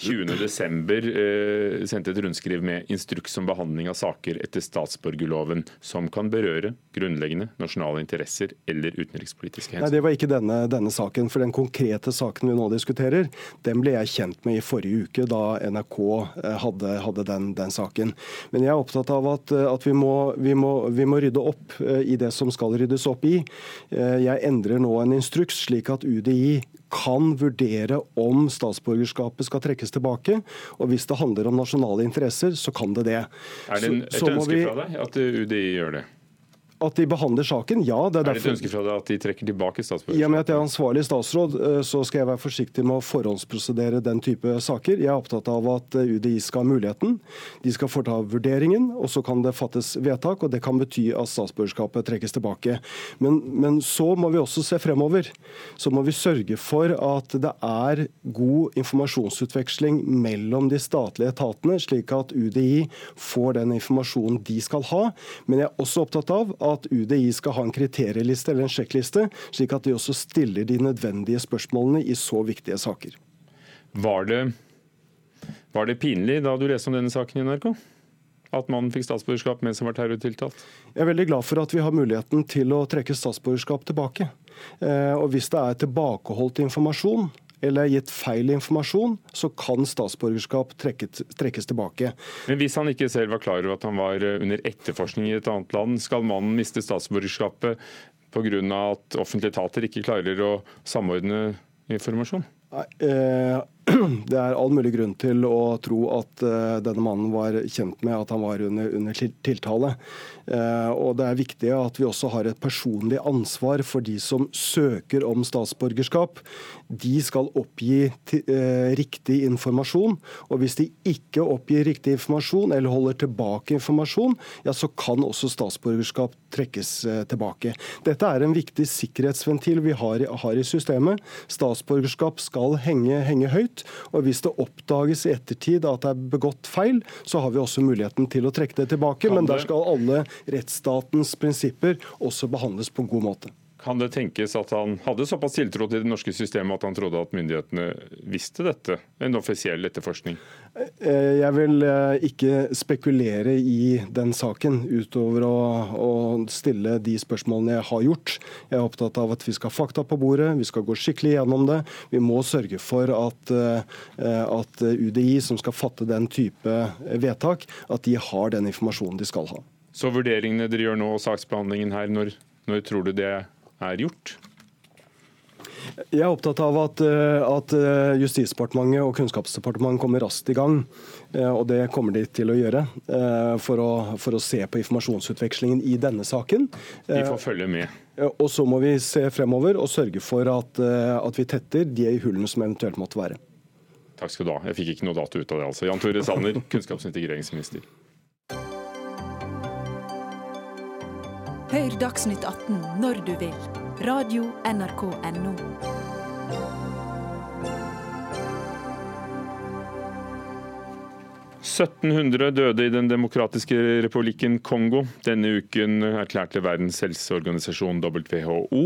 20.12. Eh, sendte et rundskriv med instruks om behandling av saker etter statsborgerloven som kan berøre grunnleggende nasjonale interesser eller utenrikspolitiske hensyn. Nei, Det var ikke denne, denne, saken. For den konkrete saken vi nå diskuterer, den ble jeg kjent med i forrige uke, da NRK eh, hadde, hadde den, den, saken. Men jeg er opptatt av at, eh, at vi, må, vi, må, vi, må, rydde opp i det som skal ryddes opp i. Jeg endrer nå en instruks slik at UDI kan vurdere om statsborgerskapet skal trekkes tilbake. Og hvis det handler om nasjonale interesser, så kan det det. Er det en, et ønske fra deg at UDI gjør det? At de behandler saken, ja. Det er, er det et ønske fra deg at de trekker tilbake statsborgerskapet? I og med at jeg er ansvarlig statsråd, eh, så skal jeg være forsiktig med å forhåndsprosedere den type saker. Jeg er opptatt av at eh, UDI skal ha muligheten. De skal foreta vurderingen, og så kan det fattes vedtak. og Det kan bety at statsborgerskapet trekkes tilbake. Men, men så må vi også se fremover. Så må vi sørge for at det er god informasjonsutveksling mellom de statlige etatene, slik at UDI får den informasjonen de skal ha. Men jeg er også opptatt av at at UDI skal ha en kriterieliste eller en sjekkliste, slik at de også stiller de nødvendige spørsmålene i så viktige saker. Var det Var det pinlig da du leste om denne saken i NRK? At mannen fikk statsborgerskap mens han var terrortiltalt? Jeg er veldig glad for at vi har muligheten til å trekke statsborgerskap tilbake. Eh, og Hvis det er tilbakeholdt informasjon eller gitt feil informasjon, så kan statsborgerskap trekkes, trekkes tilbake. Men hvis han ikke selv var klar over at han var eh, under etterforskning i et annet land, skal mannen miste statsborgerskapet pga. at offentlige etater ikke klarer å samordne informasjon? Nei, eh, Det er all mulig grunn til å tro at uh, denne mannen var kjent med at han var under, under tiltale. Uh, og Det er viktig at vi også har et personlig ansvar for de som søker om statsborgerskap. De skal oppgi uh, riktig informasjon. og Hvis de ikke oppgir riktig informasjon eller holder tilbake informasjon, ja, så kan også statsborgerskap trekkes tilbake. Dette er en viktig sikkerhetsventil vi har, har i systemet. Statsborgerskap skal henge, henge høyt. Og Hvis det oppdages i ettertid at det er begått feil, så har vi også muligheten til å trekke det tilbake. Men der skal alle rettsstatens prinsipper også behandles på en god måte. Kan det tenkes at han hadde såpass tiltro til det norske systemet at han trodde at myndighetene visste dette? En offisiell etterforskning? Eh, jeg vil eh, ikke spekulere i den saken, utover å, å, stille de spørsmålene jeg har gjort. Jeg er opptatt av at vi skal ha fakta på bordet, vi skal gå skikkelig gjennom det. Vi må sørge for at, eh, at UDI, som skal fatte den type vedtak, at de har den informasjonen de skal ha. Så vurderingene dere gjør nå, og saksbehandlingen her, når, når tror du det er gjort? Jeg er opptatt av at, eh, at, eh, Justisdepartementet og Kunnskapsdepartementet kommer raskt i gang. Eh, og det kommer de til å gjøre for å, for å se på informasjonsutvekslingen i denne saken. De får følge med. Og så må vi se fremover og sørge for at, at vi tetter de hullene som eventuelt måtte være. Takk skal du ha. Jeg fikk ikke noe dato ut av det, altså. Jan Tore Sanner, kunnskaps- og integreringsminister. Hør Dagsnytt 18 når du vil. Radio NRK NO. «1700 døde i Den demokratiske republikken Kongo. Denne uken erklærte Verdens helseorganisasjon WHO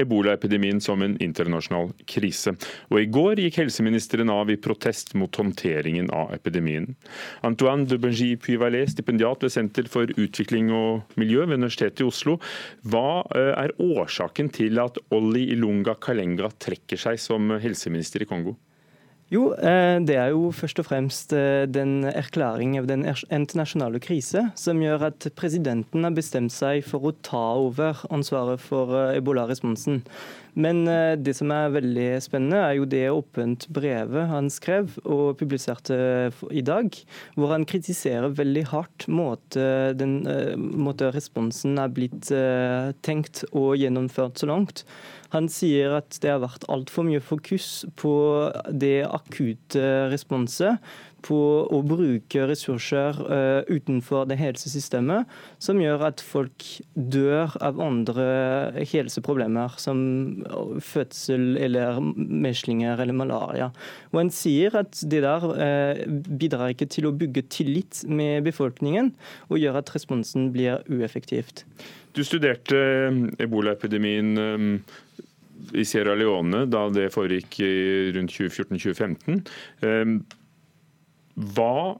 ebolaepidemien som en internasjonal krise. Og I går gikk helseministeren av i protest mot håndteringen av epidemien. Antoine de Benji Puyvalet, stipendiat ved Senter for utvikling og miljø ved Universitetet i Oslo. Hva eh, er årsaken til at Olli Ilunga Kalenga trekker seg som helseminister i Kongo? Jo, eh, det er jo først og fremst eh, den erklæring av den internasjonale krise som gjør at presidenten har bestemt seg for å ta over ansvaret for ebolaresponsen. ebola-responsen. Men det som er veldig spennende, er jo det åpent brevet han skrev og publiserte i dag, hvor han kritiserer veldig hardt måte, den måte responsen er blitt tenkt og gjennomført så langt. Han sier at det har vært altfor mye fokus på det akutte responset, på å bruke ressurser uh, utenfor det helsesystemet, som gjør at folk dør av andre helseproblemer, som fødsel eller meslinger eller malaria. Og Han sier at det der uh, bidrar ikke til å bygge tillit med befolkningen, og gjør at responsen blir ueffektivt. Du studerte ebolaepidemien um, i Sierra Leone da det foregikk rundt 2014-2015. Ehm, hva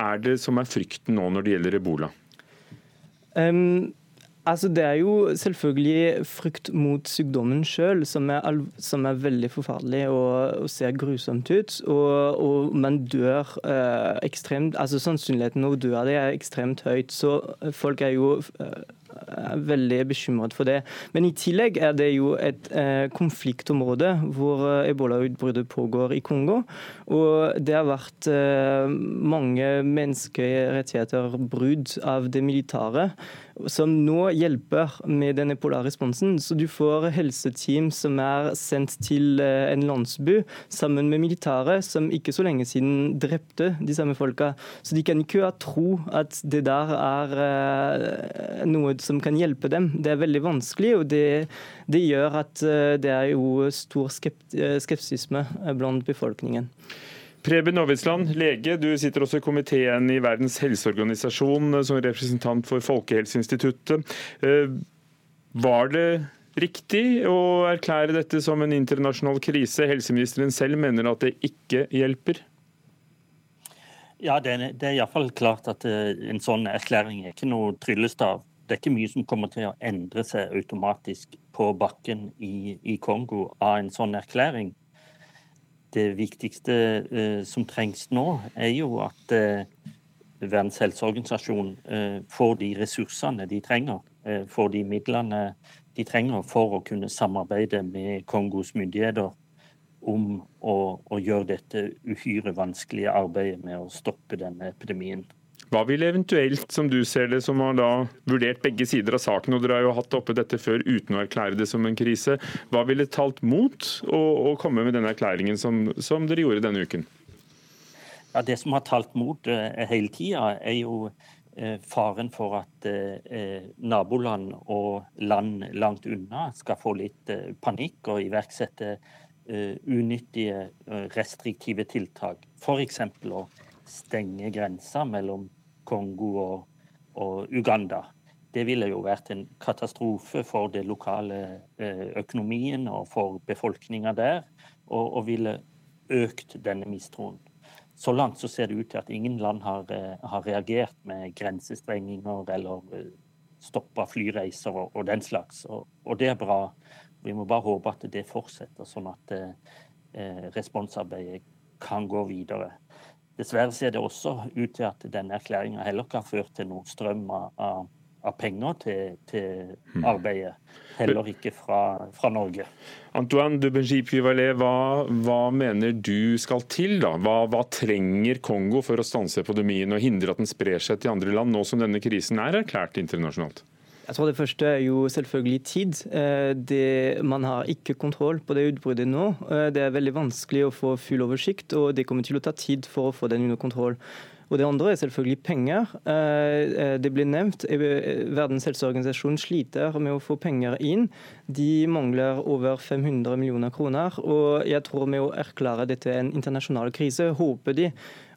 er det som er frykten nå når det gjelder ebola? Um, altså det er jo selvfølgelig frykt mot sykdommen sjøl, som, som, er veldig forferdelig og, og ser grusomt ut. Og, og man dør uh, ekstremt altså Sannsynligheten for å dø av det er ekstremt høyt. Så folk er jo uh, er veldig bekymret for det. Men i tillegg er det jo et eh, konfliktområde hvor eh, ebolautbruddet pågår i Kongo. Og det har vært eh, mange menneskerettigheter brudd av det militære som nå hjelper med denne polarresponsen. Så du får helseteam som er sendt til eh, en landsby sammen med militære, som ikke så lenge siden drepte de samme folka. Så de kan ikke tro at det der er eh, noe som kan hjelpe dem. Det er veldig vanskelig, og det, det gjør at eh, det er jo stor skepsisme blant befolkningen. Preben Aavitsland, lege, du sitter også i komiteen i Verdens helseorganisasjon som representant for Folkehelseinstituttet. Eh, var det riktig å erklære dette som en internasjonal krise? Helseministeren selv mener at det ikke hjelper? Ja, Det, det er iallfall klart at en sånn erklæring er ikke noe tryllestav. Det er ikke mye som kommer til å endre seg automatisk på bakken i, i Kongo av en sånn erklæring. Det viktigste uh, som trengs nå, er jo at uh, Verdens helseorganisasjon uh, får de ressursene de trenger, får de midlene de trenger for å kunne samarbeide med Kongos myndigheter om å, å gjøre dette uhyre vanskelige arbeidet med å stoppe denne epidemien. Hva vil eventuelt, som du ser det, som har da vurdert begge sider av saken, og dere har jo hatt oppe dette før uten å erklære det som en krise, hva ville talt mot å, å komme med denne erklæringen som, som, dere gjorde denne uken? Ja, Det som har talt mot eh, hele tida, er jo eh, faren for at eh, naboland og land langt unna skal få litt panikk og iverksette unyttige, restriktive tiltak. F.eks. å stenge grensa mellom Kongo og, og, Uganda. Det ville jo vært en katastrofe for den lokale eh, økonomien og for befolkninga der, og, og, ville økt denne mistroen. Så langt så ser det ut til at ingen land har, eh, har reagert med grensestrenginger eller eh, stoppa flyreiser og, og, den slags. Og, og, det er bra. Vi må bare håpe at det fortsetter, sånn at eh, responsarbeidet kan gå videre. Dessverre ser det også ut til at denne erklæringa heller ikke har ført til noen strøm av, av penger til, til, hmm. arbeidet. Heller ikke fra, fra Norge. Antoine Dubenji-Privalet, hva, hva, mener du skal til? da? Hva, hva, trenger Kongo for å stanse epidemien og hindre at den sprer seg til andre land, nå som denne krisen er erklært internasjonalt? Jeg tror Det første er jo selvfølgelig tid. Eh, det, man har ikke kontroll på det utbruddet nå. Eh, det er veldig vanskelig å få full oversikt, og det kommer til å ta tid for å få den under kontroll. Og Det andre er selvfølgelig penger. Eh, det blir nevnt. Verdens helseorganisasjon sliter med å få penger inn. De mangler over 500 millioner kroner. og Jeg tror med å erklære dette en internasjonal krise, håper de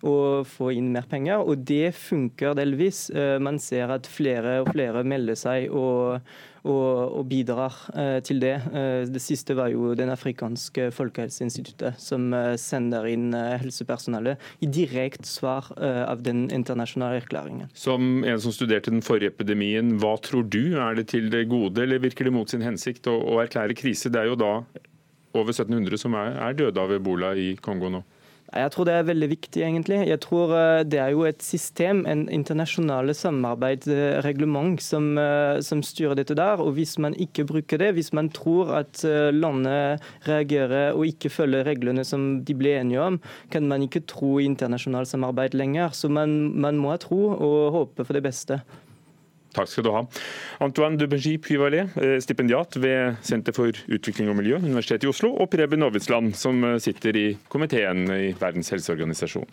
å få inn mer penger. Og det funker delvis. Eh, man ser at flere og flere melder seg og, og, og bidrar eh, til det. Eh, det siste var jo Den afrikanske folkehelseinstituttet, som sender inn helsepersonellet i direkte svar av den internasjonale erklæringen. Som en som studerte den forrige epidemien, hva tror du? Er det til det gode, eller virker det mot sin hensikt å, å erklære krise? Det er jo da over 1700 som er, er døde av ebola i Kongo nå. Jeg tror det er veldig viktig, egentlig. Jeg tror eh, Det er jo et system, en internasjonale samarbeidsreglement, som, eh, som, styrer dette der. og Hvis man ikke bruker det, hvis man tror at eh, landet reagerer og ikke følger reglene som de ble enige om, kan man ikke tro i internasjonalt samarbeid lenger. Så man, man må tro og håpe for det beste. Takk skal du ha. Antoine Dubenji Pyvalet, eh, stipendiat ved Senter for utvikling og miljø, Universitetet i Oslo, og Preben Aavitsland, som eh, sitter i komiteen i Verdens helseorganisasjon.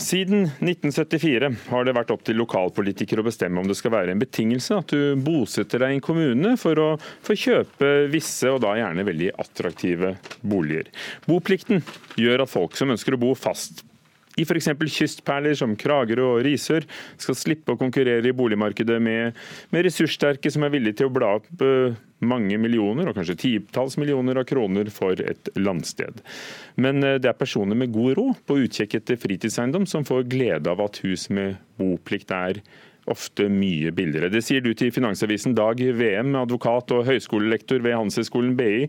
Siden 1974 har det vært opp til lokalpolitikere å bestemme om det skal være en betingelse at du bosetter deg i en kommune for å få kjøpe visse, og da gjerne veldig attraktive boliger. Boplikten gjør at folk som ønsker å bo fast i f.eks. kystperler som Kragerø og Risør skal slippe å konkurrere i boligmarkedet med, med ressurssterke som er villige til å bla opp uh, mange millioner, og kanskje titalls millioner av kroner for et landsted. Men uh, det er personer med god råd på utkikk etter fritidseiendom som får glede av at hus med boplikt er ofte mye billigere. Det sier du til Finansavisen Dag VM, advokat og høyskolelektor ved Handelshøyskolen BI.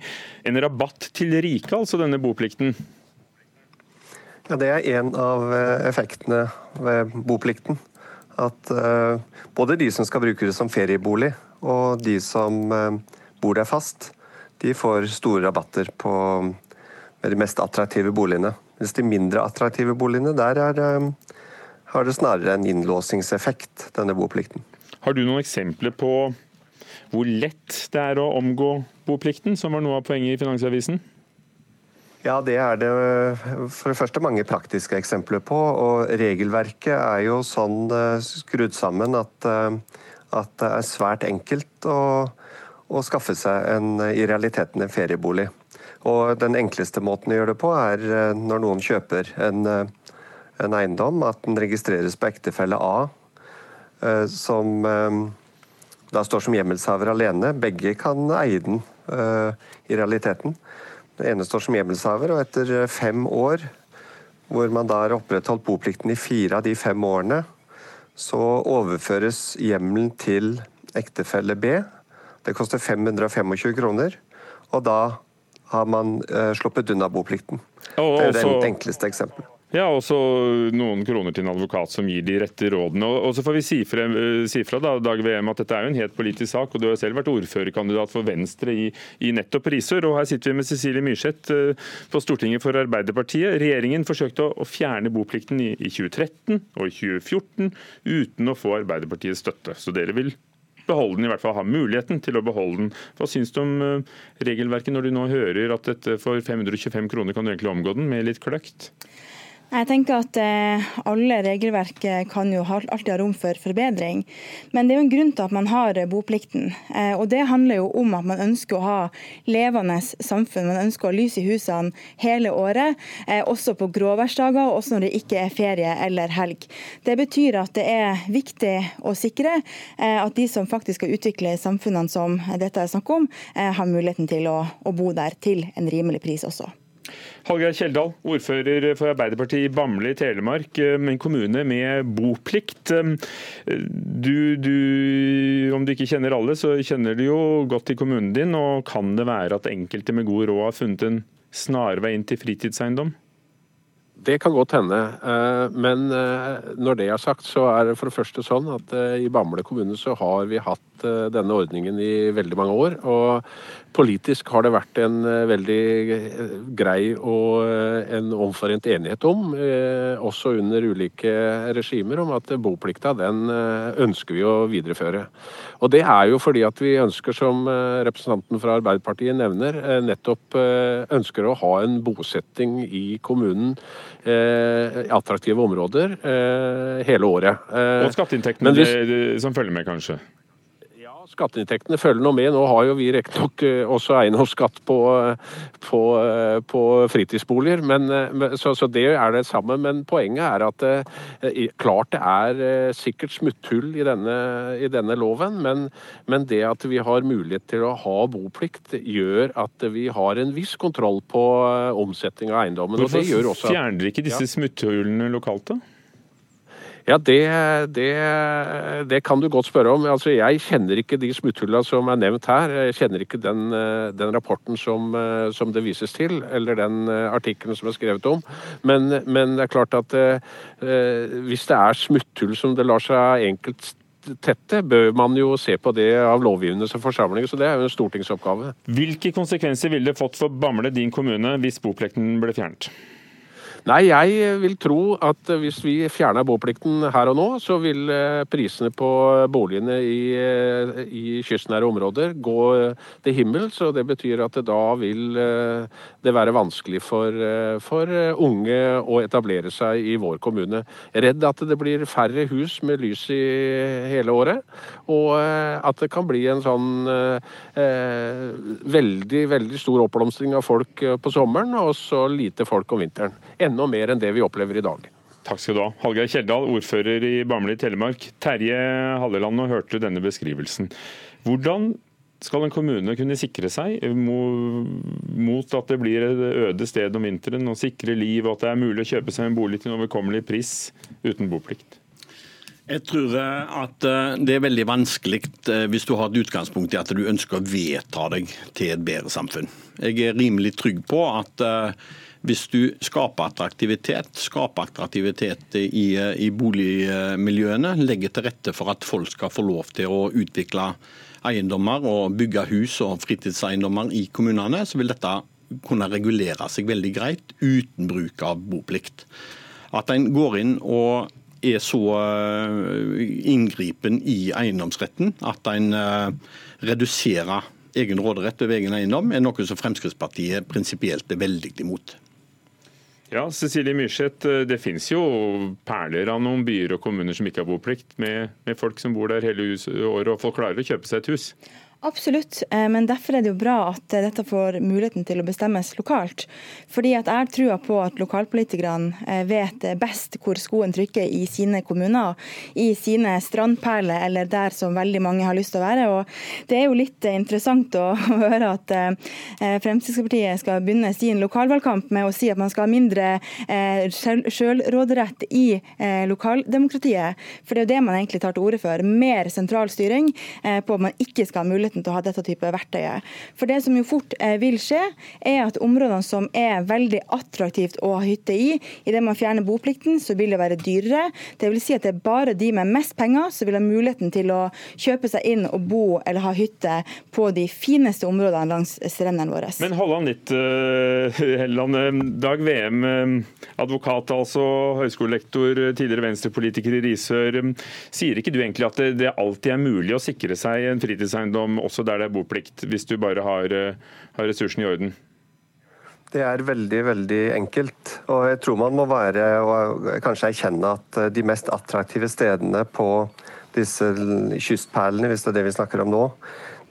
En rabatt til rike, altså denne boplikten? Ja, Det er en av eh, effektene ved boplikten. At uh, både de som skal bruke det som feriebolig, og de som uh, bor der fast, de får store rabatter på de mest attraktive boligene. Mens de mindre attraktive boligene, der er, har det snarere en innlåsingseffekt, denne boplikten. Har du noen eksempler på hvor lett det er å omgå boplikten, som var noe av poenget i Finansavisen? Ja, det er det for det første mange praktiske eksempler på. Og regelverket er jo sånn eh, skrudd sammen at, eh, at det er svært enkelt å, å, skaffe seg en, i realiteten en feriebolig. Og den enkleste måten å gjøre det på, er eh, når noen kjøper en, en eiendom, at den registreres på ektefelle A, som da står som hjemmelshaver alene. Begge kan eie den i realiteten. Det ene står som hjemmelshaver, og etter fem år, hvor man da har opprettholdt boplikten i fire av de fem årene, så overføres hjemmelen til ektefelle B. Det koster 525 kroner, og da har man sluppet unna boplikten. Og det er det enkleste eksempelet. Ja, og så noen kroner til en advokat som gir de rette rådene. Og så får vi si fra, si fra da, Dag VM, at dette er jo en helt politisk sak, og du har selv vært ordførerkandidat for Venstre i, i nettopp Risør. Og her sitter vi med Cecilie Myrseth eh, på Stortinget for Arbeiderpartiet. Regjeringen forsøkte å, å fjerne boplikten i, i 2013 og i 2014 uten å få Arbeiderpartiets støtte. Så dere vil beholde den, i hvert fall ha muligheten til å beholde den. Hva syns du om eh, regelverket når du nå hører at dette for 525 kroner kan du egentlig omgå den med litt kløkt? Jeg tenker at eh, alle regelverk eh, kan jo alltid ha rom for forbedring. Men det er jo en grunn til at man har eh, boplikten. Og Det handler jo om at man ønsker å ha levende samfunn. Man ønsker å ha lys i husene hele året, også på gråværsdager og også når det ikke er ferie eller helg. Det betyr at det er viktig å sikre at de som faktisk skal utvikle samfunnene som dette er snakk om, har muligheten til å, å bo der til en rimelig pris også. Hallgeir Kjeldal, ordfører for Arbeiderpartiet i Bamble i Telemark, eh, en kommune med boplikt. Eh, Du, du, om du ikke kjenner alle, så kjenner du jo godt til kommunen din. og Kan det være at enkelte med god råd har funnet en snarvei inn til fritidseiendom? Det kan godt hende. eh, Men eh, når det er sagt, så er det for det første sånn at eh, i Bamble kommune så har vi hatt denne ordningen i veldig mange år. Og politisk har det vært en veldig grei og en omforent enighet om, også under ulike regimer, om at boplikta den ønsker vi å videreføre. Og det er jo fordi at vi ønsker, som representanten fra Arbeiderpartiet nevner, nettopp ønsker å ha en bosetting i kommunen i attraktive områder eh, hele året. Eh, Og skatteinntektene som følger med, kanskje? Skatteinntektene følger nå med. Nå har jo vi riktignok eh, også eiendomsskatt på, på, eh, på fritidsboliger, men, eh, så, så det er det samme. Men poenget er at det, klart det er eh, sikkert smutthull i denne, i denne loven, men, men det at vi har mulighet til å ha boplikt, gjør at vi har en viss kontroll på eh, omsetning av eiendommen. og det gjør Hvorfor også at- fjerner dere ikke disse Ja. smutthullene lokalt, da? Ja, det, det, det kan du godt spørre om. Altså, jeg kjenner ikke de smutthullene som er nevnt her. Jeg kjenner ikke den, eh, den rapporten som, eh, som, det vises til, eller den eh, artikkelen som er skrevet om. Men, men det er klart at eh, hvis det er smutthull som det lar seg enkelt tette, bør man jo se på det av lovgivende forsamling. Så det er jo en stortingsoppgave. Hvilke konsekvenser ville det fått for Bamble, din kommune, hvis boplikten ble fjernet? Nei, jeg vil tro at hvis vi fjerner boplikten her og nå, så vil eh, prisene på boligene i, eh, i kystnære områder gå til himmels. Og det betyr at det da vil eh, det være vanskelig for, eh, for unge å etablere seg i vår kommune. Redd at det blir færre hus med lys i hele året, og eh, at det kan bli en sånn eh, veldig, veldig stor oppblomstring av folk eh, på sommeren, og så lite folk om vinteren. Enda mer enn det vi opplever i dag. Takk skal du ha. Hallgeir Kjeldal, ordfører i Bamble i Telemark. Terje Halleland, nå hørte du denne beskrivelsen. Hvordan skal en kommune kunne sikre seg mot at det blir et øde sted om vinteren, og sikre liv, og at det er mulig å kjøpe seg en bolig til en overkommelig pris uten boplikt? Jeg tror at eh, det er veldig vanskelig eh, hvis du har et utgangspunkt i at du ønsker å vedta deg til et bedre samfunn. Jeg er rimelig trygg på at eh, hvis du skaper attraktivitet, skaper attraktivitet i, i boligmiljøene, legger til rette for at folk skal få lov til å utvikle eiendommer og bygge hus og fritidseiendommer i kommunene, så vil dette kunne regulere seg veldig greit uten bruk av boplikt. At en går inn og er så inngripen i eiendomsretten at en reduserer egen råderett over egen eiendom, er noe som Fremskrittspartiet prinsipielt er veldig imot. Ja, Cecilie Myrseth, Det finnes jo perler av noen byer og kommuner som ikke har boplikt, med, med folk som bor der hele året, og folk klarer å kjøpe seg et hus? Absolutt, eh, men derfor er det jo bra at eh, dette får muligheten til å bestemmes lokalt. Fordi at jeg tror på at lokalpolitikerne eh, vet best hvor skoen trykker i sine kommuner, i sine strandperler eller der som veldig mange har lyst til å være. Og det er jo litt interessant å høre at Fremskrittspartiet skal begynne sin lokalvalgkamp med å si at man skal ha mindre sjølråderett i lokaldemokratiet. For det er jo det man egentlig tar til orde for. Mer sentral styring på at man ikke skal ha mulighet muligheten til å ha dette type verktøyet. For det som jo fort eh, vil skje, er at områdene som er veldig attraktivt å ha hytte i, idet man fjerner boplikten, så vil det være dyrere. Det vil si at det er bare de med mest penger som vil ha muligheten til å kjøpe seg inn og bo eller ha hytte på de fineste områdene langs strendene våre. Men hold an litt, Helland. Helleland. Eh, Dag VM, advokat altså, høyskolelektor, tidligere venstrepolitiker i Risør. Sier ikke du egentlig at det alltid er mulig å sikre seg en fritidseiendom også der det er boplikt, hvis du bare har, eh, har ressursene i orden? Det er veldig veldig enkelt. Og jeg tror man må være og kanskje erkjenne at eh, de mest attraktive stedene på disse kystperlene, hvis det er det vi snakker om nå,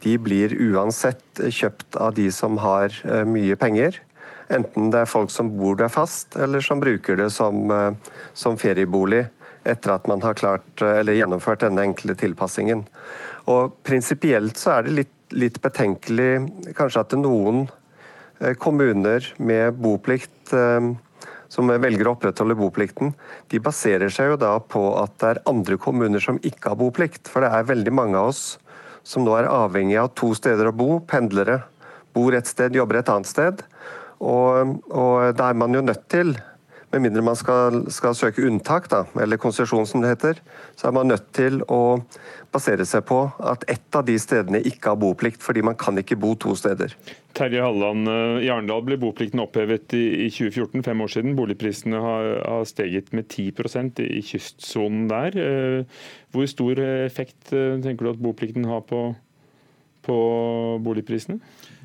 de blir uansett kjøpt av de som har eh, mye penger. Enten det er folk som bor der fast, eller som bruker det som, som feriebolig etter at man har klart, eller gjennomført denne enkle tilpassingen. Og Prinsipielt så er det litt, litt, betenkelig kanskje at noen eh, kommuner med boplikt eh, som velger å opprettholde boplikten, de baserer seg jo da på at det er andre kommuner som ikke har boplikt. For det er veldig mange av oss som nå er avhengig av to steder å bo, pendlere. Bor et sted, jobber et annet sted. Og, og da er man jo nødt til med mindre man skal, skal søke unntak, da, eller konsesjon som det heter, så er man nødt til å basere seg på at ett av de stedene ikke har boplikt, fordi man kan ikke bo to steder. Terje Halland, eh, i Arendal ble boplikten opphevet i 2014, fem år siden. Boligprisene har steget med 10% i kystsonen der. Eh, hvor stor effekt eh, tenker du at boplikten har på, på boligprisene?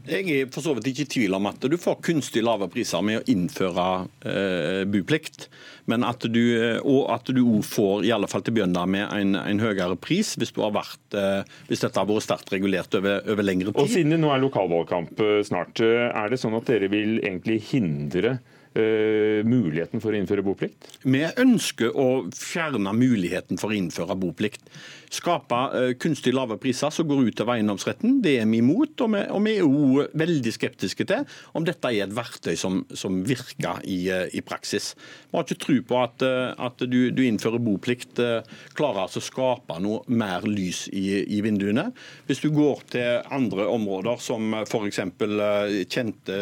Jeg er for så vidt ikke i tvil om at du får kunstig lave priser med å innføre eh, buplikt. Men at du, eh, og at du òg får, i alle fall til å begynne med, en, en høyere pris hvis, vært, eh, hvis, dette har vært sterkt regulert over, over, lengre tid. Og Siden det nå er lokalvalgkamp eh, snart, eh, er det sånn at dere vil egentlig hindre Uh, muligheten for å innføre boplikt? Vi ønsker å fjerne muligheten for å innføre boplikt skape eh, kunstig lave priser som går ut av eiendomsretten. Det er vi imot, og vi, og vi er jo veldig skeptiske til om dette er et verktøy som, som virker i, eh, i, praksis. Vi har ikke tro på at, eh, at du, du, innfører boplikt, klarer altså å skape noe mer lys i, i, vinduene. Hvis du går til andre områder, som f.eks. kjente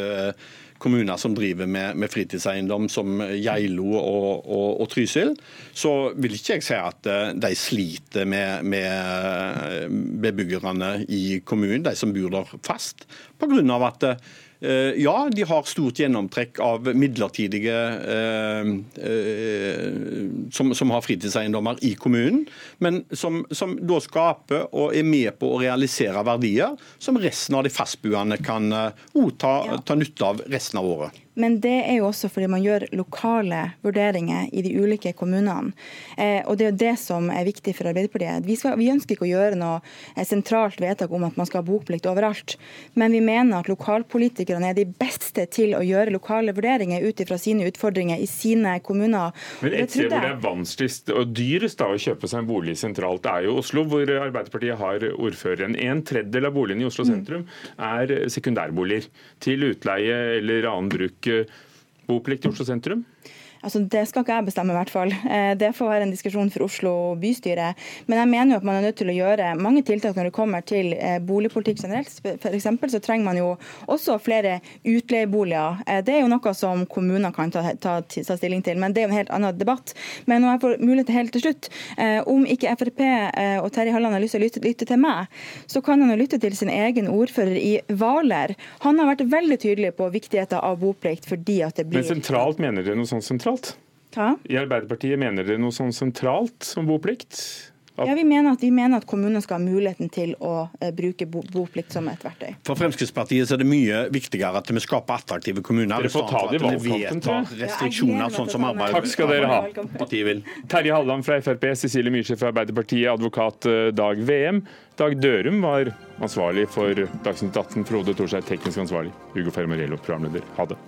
kommuner som driver med, med fritidseiendom, som Geilo og, og, og, Trysil, så vil ikke jeg si at de sliter med, med bebyggerne i kommunen, de som bor der fast, pga. at eh, ja, de har stort gjennomtrekk av midlertidige eh, eh, som, som, har fritidseiendommer i kommunen, men som, som, da skaper og er med på å realisere verdier som resten av de fastboende kan ta, ta nytte av resten av året. Men det er jo også fordi man gjør lokale vurderinger i de ulike kommunene. Eh, og Det er jo det som er viktig for Arbeiderpartiet. Vi, skal, vi, ønsker ikke å gjøre noe eh, sentralt vedtak om at man skal ha boplikt overalt. Men vi mener at lokalpolitikerne er de beste til å gjøre lokale vurderinger ut ifra sine utfordringer i sine kommuner. Men Et sted hvor det er vanskeligst og dyrest da, å kjøpe seg en bolig sentralt, er jo Oslo, hvor Arbeiderpartiet har ordføreren. En tredjedel av boligene i Oslo mm. sentrum er sekundærboliger til utleie eller annen bruk boplikt i Oslo sentrum? Altså, det skal ikke jeg bestemme, i hvert fall. Eh, det får være en diskusjon for Oslo bystyre. Men jeg mener jo at man er nødt til å gjøre mange tiltak når det kommer til eh, boligpolitikk generelt. For så trenger man jo også flere utleieboliger. Eh, det er jo noe som kommuner kan ta, ta, ta, stilling til, men det er jo en helt annen debatt. Men når jeg får mulighet helt til slutt, om ikke Frp og Terje Halland har lyst til å lytte, lytte til meg, så kan han jo lytte til sin egen ordfører i Hvaler. Han har vært veldig tydelig på viktigheten av boplikt fordi at det blir Men sentralt mener dere noe sånt sentralt? Ta. I Arbeiderpartiet mener dere noe sånn sentralt som boplikt? Ja, vi mener, at, vi mener at kommunene skal ha muligheten til å eh, bruke bo, boplikt som et verktøy. For Fremskrittspartiet er det mye viktigere at vi skaper attraktive kommuner. Dere får ta det i valgkampen, tror jeg. Restriksjoner, sånn som Takk skal dere ha. Terje Halleland fra Frp, Cecilie Myrseth fra Arbeiderpartiet, advokat eh, Dag VM. Dag Dørum var ansvarlig for Dagsnytt 18, Frode Thorseth teknisk ansvarlig. Hugo Fermarello, programleder. Ha det.